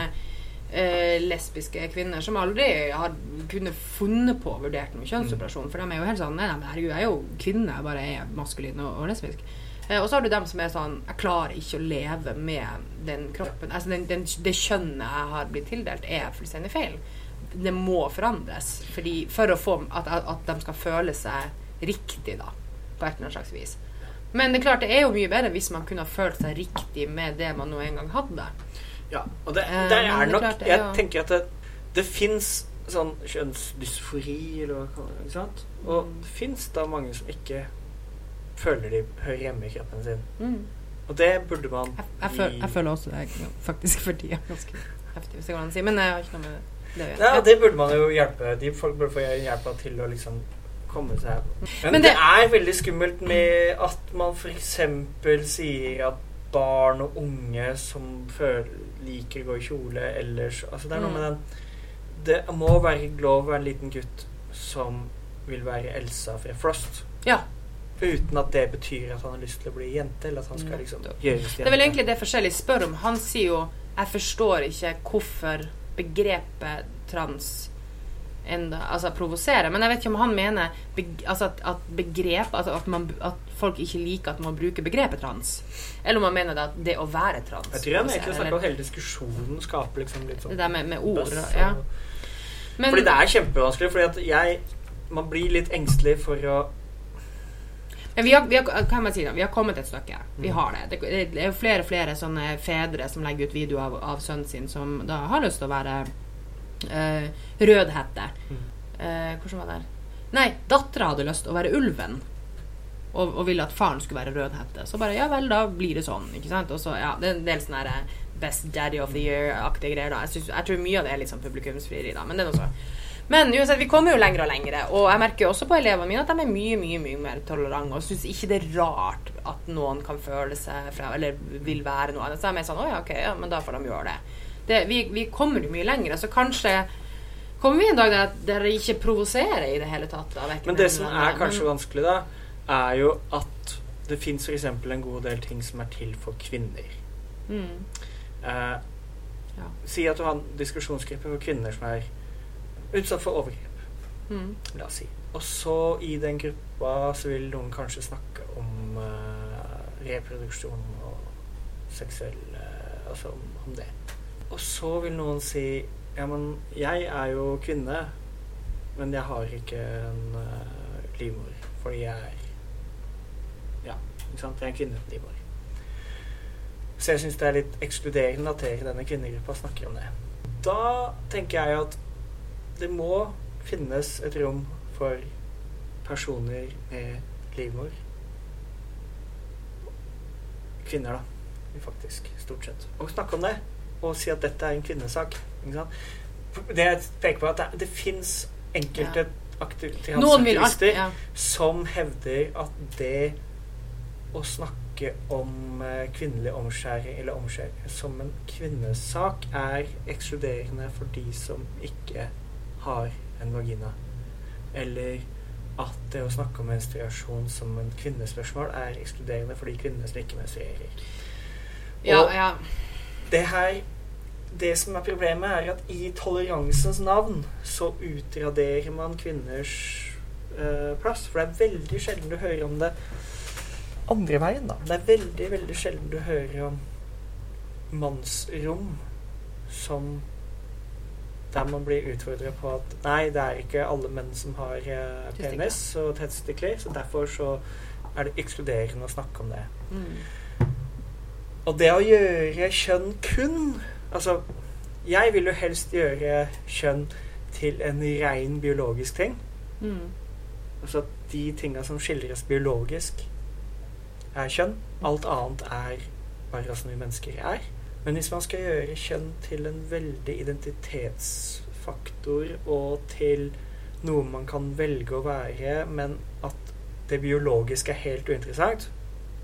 eh, lesbiske kvinner som aldri har kunnet funnet på å vurdere noen kjønnsoperasjon. For de er jo helt sånn Nei, nei, herregud, jeg er jo kvinne, jeg bare er maskulin og, og lesbisk. Eh, og så har du dem som er sånn Jeg klarer ikke å leve med den kroppen. Altså den, den, Det kjønnet jeg har blitt tildelt, er fullstendig feil. Det må forandres fordi, for å få at, at, de skal føle seg riktig, da. På et eller annet slags vis. Men det er klart, det er jo mye bedre hvis man kunne ha følt seg riktig med det man nå en gang hadde. Ja, og det, Eh, det er nok det, Jeg tenker at det, det fins sånn kjønnsdysfori, eller hva kaller det, ikke sant? Og Mm. det fins da mange som ikke føler de hører hjemme i kroppen sin. Mm. Og det burde man Jeg, jeg, føl, jeg føler også det, faktisk, for tida. Ganske heftig, hvis det går an å si. Men jeg har ikke noe med det gjøre. Ja, det burde man jo hjelpe De folk burde få hjelp til å liksom komme seg Men, Men det, det- er veldig skummelt med at man f.eks. sier at barn og unge som føler, liker å gå i kjole ellers Altså det er noe Mm. med den Det må være lov å være en liten gutt som vil være Elsa fra Frost. Ja. Uten at det betyr at han har lyst til å bli jente, eller at han skal liksom Nettopp. jente. Det er vel egentlig det forskjellige spør om. Han sier jo 'Jeg forstår ikke hvorfor begrepet trans enda, altså provoserer'. Men jeg vet ikke om han mener beg, altså at, at begrep altså at, man, at folk ikke liker at man bruker begrepet trans. Eller om han mener det at det å være trans Jeg tror han egentlig snakker om hele diskusjonen skaper liksom litt sånn Det der med, med ord. og, Ja. Men, Fordi det er kjempevanskelig. Fordi at jeg Man blir litt engstelig for å vi har, vi har, kan man si vi har kommet et stykke. Vi Mm. har det. det. Det er jo flere og flere sånne fedre som legger ut video av, av sønnen sin som da har lyst til å være uh, rødhette. Eh, hvordan var det? Nei, dattera hadde lyst til å være ulven. Og, og ville at faren skulle være rødhette. Så bare ja vel, da blir det sånn. Ikke sant? Og så, ja, det er en del sånne eh, Best Daddy of the Year-aktige greier. da jeg, synes, jeg tror mye av det er litt sånn publikumsfrieri, da. Men det er noe så. Men uansett, vi kommer jo lenger og lenger, og jeg merker jo også på elevene mine at de er mye mye, mye mer tolerante og syns ikke det er rart at noen kan føle seg fra Eller vil være noe annet. Så er jeg mer sånn Å ja, ok, ja, men da får de gjøre det. det vi, vi kommer jo mye lenger, så kanskje kommer vi en dag der dere ikke provoserer i det hele tatt. Da, Men det som er kanskje vanskelig, da, er jo at det fins f.eks. en god del ting som er til for kvinner. mm, Eh, Ja. Si at du har en diskusjonsgruppe for kvinner som er utsatt for overgrep. mm, La oss si. Og så i den gruppa så vil noen kanskje snakke om uh, reproduksjon og seksuell uh, Altså om, om det. Og så vil noen si Ja, men jeg er jo kvinne, men jeg har ikke en uh, livmor fordi jeg er Ja, ikke sant? Jeg er en kvinne uten livmor. Så jeg syns det er litt ekskluderende at dere i denne kvinnegruppa snakker om det. Da tenker jeg at det må finnes et rom for personer med livmor. Kvinner, da. Faktisk. Stort sett. Og snakke om det. Og si at dette er en kvinnesak. Det jeg peker på, er at det, det fins enkelte ja. Transaktivister ja. som hevder at det å snakke om eh, kvinnelig omskjæring eller omskjæring som en kvinnesak er ekskluderende for de som ikke har en vagina. Eller at det å snakke om menstruasjon som en kvinnespørsmål er ekskluderende for de kvinnene som ikke menstruerer. Ja, Og- ja. det her Det som er problemet, er at i toleransens navn så utraderer man kvinners uh, plass. For det er veldig sjelden du hører om det andre veien, da. Det er veldig, veldig sjelden du hører om mannsrom som der man blir utfordra på at nei, det er ikke alle menn som har eh, penis og testikler, så derfor så er det ekskluderende å snakke om det. Mm. Og det å gjøre kjønn kun Altså, jeg vil jo helst gjøre kjønn til en rein biologisk ting. Mm. Altså at de tinga som skildres biologisk, er kjønn. Alt annet er bare åssen vi mennesker er. Men hvis man skal gjøre kjønn til en veldig identitetsfaktor og til noe man kan velge å være, men at det biologiske er helt uinteressant,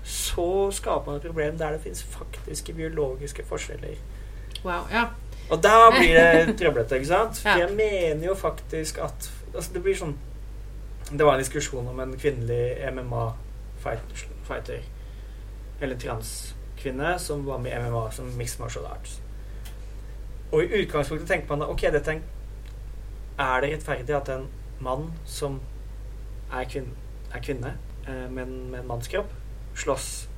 så skaper man et problem der det finnes faktiske biologiske forskjeller. Wow. Ja. Og da blir det [LAUGHS] trøblete, ikke sant? For jeg mener jo faktisk at altså Det blir sånn Det var en diskusjon om en kvinnelig MMA-fighter. Eller transkvinne som var med i MMA som mixed martial arts. Og i utgangspunktet tenker man da Ok, det tenk, er det rettferdig at en mann som er, kvinne, er kvinne, eh, men med en mannskropp, slåss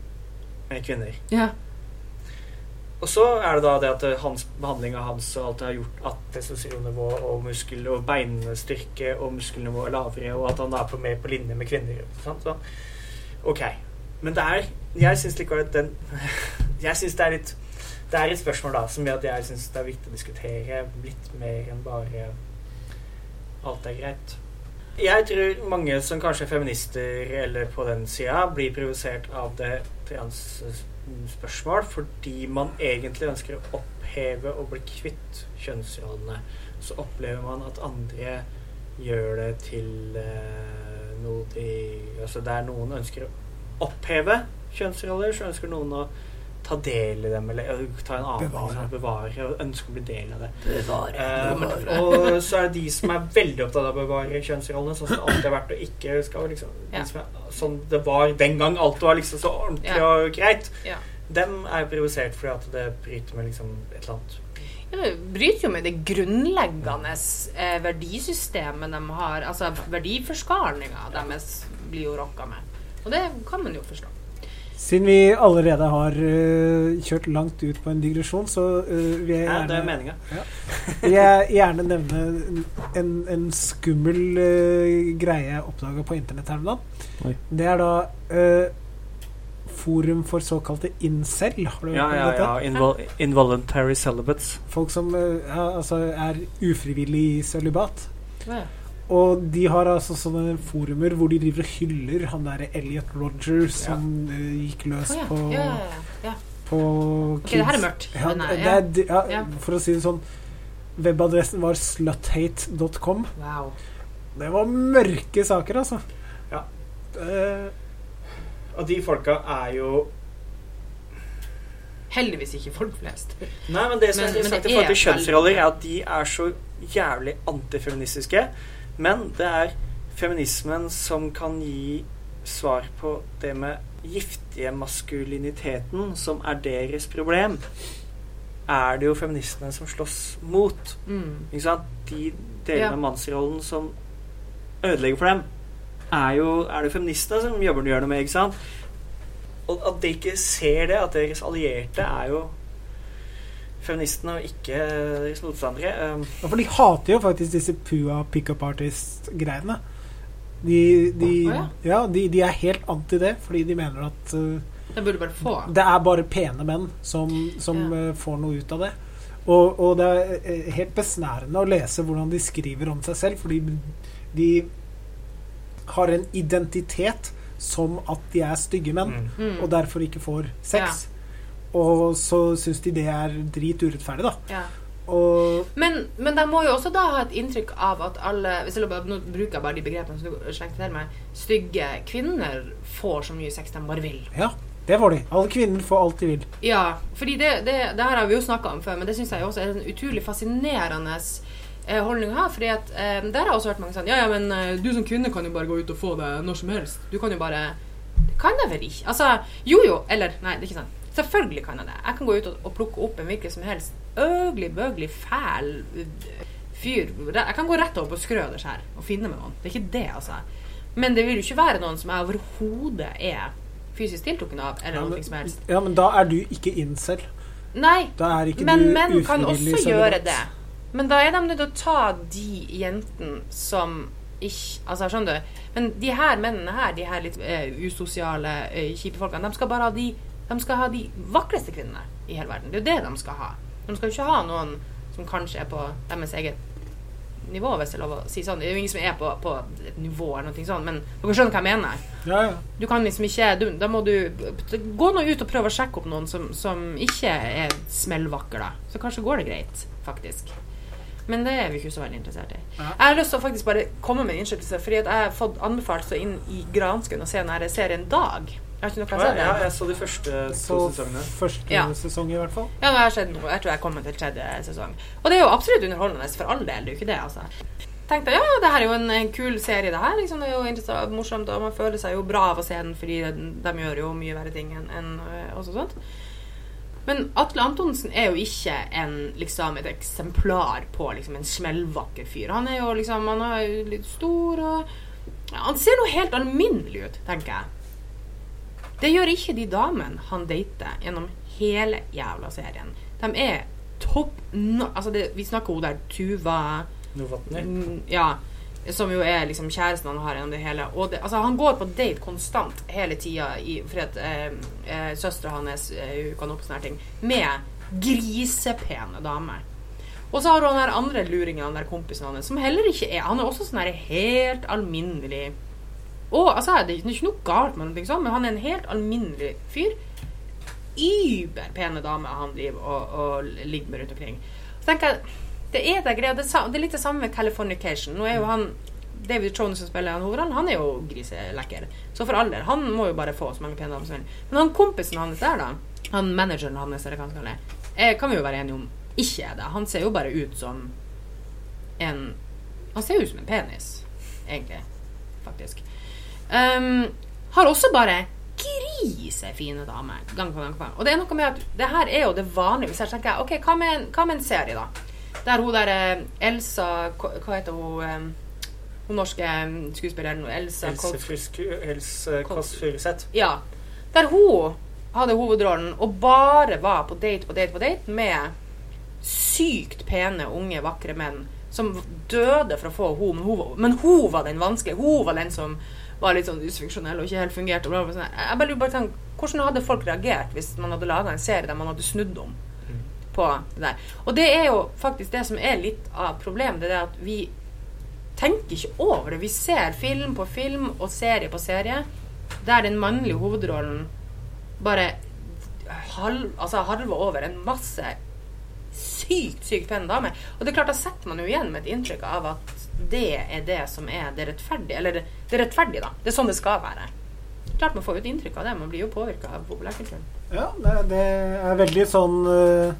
med kvinner? ja. Og så er det da det at hans behandling av hans og alt det har gjort at testosteronnivå og muskel- og beinstyrke og muskelnivå er lavere, og at han da er på mer på linje med kvinner. Sant? Så, ok. Men det er Jeg syns likevel at den [LAUGHS] Jeg syns det er litt Det er et spørsmål da som gjør at jeg syns det er viktig å diskutere litt mer enn bare alt er greit. Jeg tror mange som kanskje er feminister eller på den sida, blir provosert av det transspørsmål fordi man egentlig ønsker å oppheve og bli kvitt kjønnsrollene. Så opplever man at andre gjør det til eh, noe de Altså der noen ønsker å oppheve kjønnsroller, så ønsker noen å ta del i dem, eller ta en annen Bevare. sånn, bevare og ønske å bli del av det. Bevare. Eh, og så er det de som er veldig opptatt av å bevare kjønnsrollene, sånn som det alltid har vært, og ikke skal liksom Ja. Sånn det var den gang alt var liksom så ordentlig Ja. og greit. Ja. Dem er provosert fordi at det bryter med liksom et eller annet Ja, det bryter jo med det grunnleggende eh, verdisystemet de har. Altså verdiforskalinga deres blir jo rokka med. Og det kan man jo forstå. Siden vi allerede har uh, kjørt langt ut på en digresjon, så uh, vil jeg Ja, det er gjerne, meninga. vil jeg gjerne nevne en, en skummel uh, greie jeg oppdaga på internett her om dagen. Det er da forum for såkalte incel. Har du hørt Ja, om ja, dette? ja. Invol involuntary celibates. Folk som altså er ufrivillig i sølibat. Ja. Og de har altså sånne forumer hvor de driver og hyller han derre Elliot Rogers som øh, gikk løs oh, ja. på, Ja, ja, ja, ja. kids. Ok, det her er mørkt. Ja, det ja. er, ja, Ja. For å si det sånn Webadressen var sluthate.com. Wow. Det var mørke saker, altså. Ja. Uh, Og de folka er jo Heldigvis ikke folk flest. Nei, men det som Men- er interessant i forhold til er kjønnsroller, er at de er så jævlig antifeministiske. Men det er feminismen som kan gi svar på det med giftige maskuliniteten, som er deres problem. Er det jo feministene som slåss mot. Mm. Ikke sant? De delene Ja. mannsrollen som ødelegger for dem, er jo er det feministene som jobber gjør noe med. ikke sant? Og at de ikke ser det, at deres allierte er jo feministene og ikke deres motstandere. Um, ja, for de hater jo faktisk disse Pua pickup artist-greiene. De, de, Å, ja. ja, de, de er helt anti det, fordi de mener at uh, Det burde bare få. det er bare pene menn som, som Ja. eh, får noe ut av det. Og, og det er eh, helt besnærende å lese hvordan de skriver om seg selv, fordi de har en identitet som at de er stygge menn, Mm. og derfor ikke får sex. Og så syns de det er drit urettferdig, da. Ja. Men, men de må jo også da ha et inntrykk av at alle hvis jeg bare, Nå bruker jeg bare de begrepene som du slengte til meg. Stygge kvinner får så mye sex de bare vil. ja, det får de. Alle kvinner får alt de vil. Ja, fordi det, det, det her har vi jo snakka om før, men det syns jeg også er en utrolig fascinerende eh, holdning å ha. Fordi at eh, der har jeg også hørt mange sånn Ja, ja, men eh, du som kvinne kan jo bare gå ut og få det når som helst. Du kan jo bare Det kan jeg vel ikke? Altså, jo jo. Eller, nei, det er ikke sant. Selvfølgelig kan jeg det. Jeg kan gå ut og, og plukke opp en hvilken som helst øglig, bøglig, fæl uh, fyr. Jeg kan gå rett over på Skrøders her og finne meg noen. Det er ikke det, altså. Men det vil jo ikke være noen som jeg overhodet er fysisk tiltrukken av, eller Ja, noe som helst. ja, men da er du ikke incel. Nei, men menn kan også gjøre det. Men da er de nødt til å ta de jentene som ikke Altså, skjønner du? Men de her mennene her, de her litt uh, usosiale, uh, kjipe folkene, de skal bare ha de De skal ha de vakreste kvinnene i hele verden. Det er jo det de skal ha. De skal jo ikke ha noen som kanskje er på deres eget nivå, hvis det er lov å si sånn. Det er jo ingen som er på, på et nivå eller noe sånt, men dere skjønner hva jeg mener. Ja, ja. Du kan liksom ikke du, Da må du gå nå ut og prøve å sjekke opp noen som, som ikke er smellvakker, da. Så kanskje går det greit, faktisk. Men det er vi ikke så veldig interessert i. Jeg har lyst til å faktisk bare komme med en innskytelse, fordi jeg har fått anbefalt så inn i gransken å se den her serien Dag. Har ikke noe Ja, å ja, jeg så de første to sesongene. første Ja. sesong, i hvert fall. Ja, det har jeg noe. Jeg tror jeg kommer til tredje sesong. Og det er jo absolutt underholdende, for all del. Det er jo ikke det, altså. Tenkte ja, det her er jo en, en kul serie, det her. Liksom, det er jo interessant, morsomt, og man føler seg jo bra av å se den, fordi de, de gjør jo mye verre ting enn enn, øh, også sånt. Men Atle Antonsen er jo ikke en, liksom, et eksemplar på liksom, en smellvakker fyr. Han er jo liksom Han er litt stor og ja, Han ser noe helt alminnelig ut, tenker jeg. Det gjør ikke de damene han dater gjennom hele jævla serien. De er topp no Altså, det, vi snakker hun der Tuva Novotny. Mm, Ja. Som jo er liksom kjæresten han har gjennom det hele. Og det, altså, han går på date konstant hele tida fordi at eh, eh, søstera hans eh, kan opp sånne ting. Med grisepene damer. Og så har hun den andre luringen, den der kompisen hans, som heller ikke er Han er også sånn her helt alminnelig Og altså, det er ikke noe galt med noe sånt, men han er en helt alminnelig fyr. Überpene damer han driver og, og ligger med rundt omkring. Så tenker jeg det er det greia. Det, er litt det samme med Californication. Nå er jo han David Trone som spiller han hovedrollen, han er jo griselekker. Så for all del, han må jo bare få så mange pene damer som vil. Men han kompisen hans der, da, han manageren hans, eller hva han skal kalle eh, kan vi jo være enige om ikke er det. Han ser jo bare ut som en Han ser jo ut som en penis, egentlig. Faktisk. Um, har også bare grisefine damer. Gang på gang på gang. Og det er noe med at det her er jo det vanlige. Hvis jeg tenker, ok, hva med, en- hva med en serie, da? Der hun der eh, Elsa Hva heter hun? eh, Hun norske eh, skuespilleren Elsa Else Kåss Furuseth. Ja. Der hun hadde hovedrollen og bare var på date på date på date med sykt pene, unge, vakre menn som døde for å få henne, men hun, var- men hun var den vanskelige. Hun var den som var litt sånn dysfunksjonell og ikke helt fungerte. Bla, bla, bla. sånn. Jeg bare lurer bare tenker, Hvordan hadde folk reagert hvis man hadde laga en serie der man hadde snudd om på det der? Og det er jo faktisk det som er litt av problemet. Det er at vi tenker ikke over det. Vi ser film på film og serie på serie der den mannlige hovedrollen bare halv, altså halve over en masse sykt, sykt pene damer. Og det er klart, da setter man jo igjen med et inntrykk av at det er det som er det rettferdige. Eller det, rettferdige, da. Det er sånn det skal være. Klart man får jo et inntrykk av det. Man blir jo påvirka av populærkulturen. Ja, det, det er veldig sånn eh,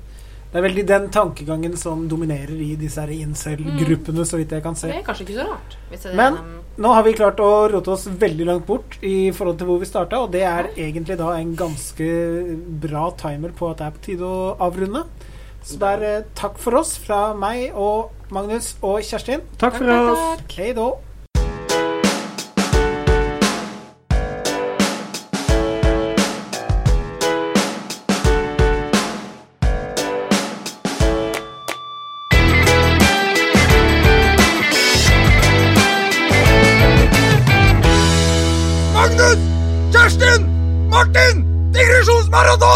Det er veldig den tankegangen som dominerer i disse incel-gruppene, så vidt jeg kan se. det er kanskje ikke så rart. Men- Nå har vi klart å rote oss veldig langt bort i forhold til hvor vi starta, og det er egentlig da en ganske bra timer på at det er på tide å avrunde. Så det er eh, takk for oss fra meg og Magnus og Kjerstin. Takk for Takk, oss. takk. Hei då. Magnus! Kjerstin! Martin! Digresjonsmaraton!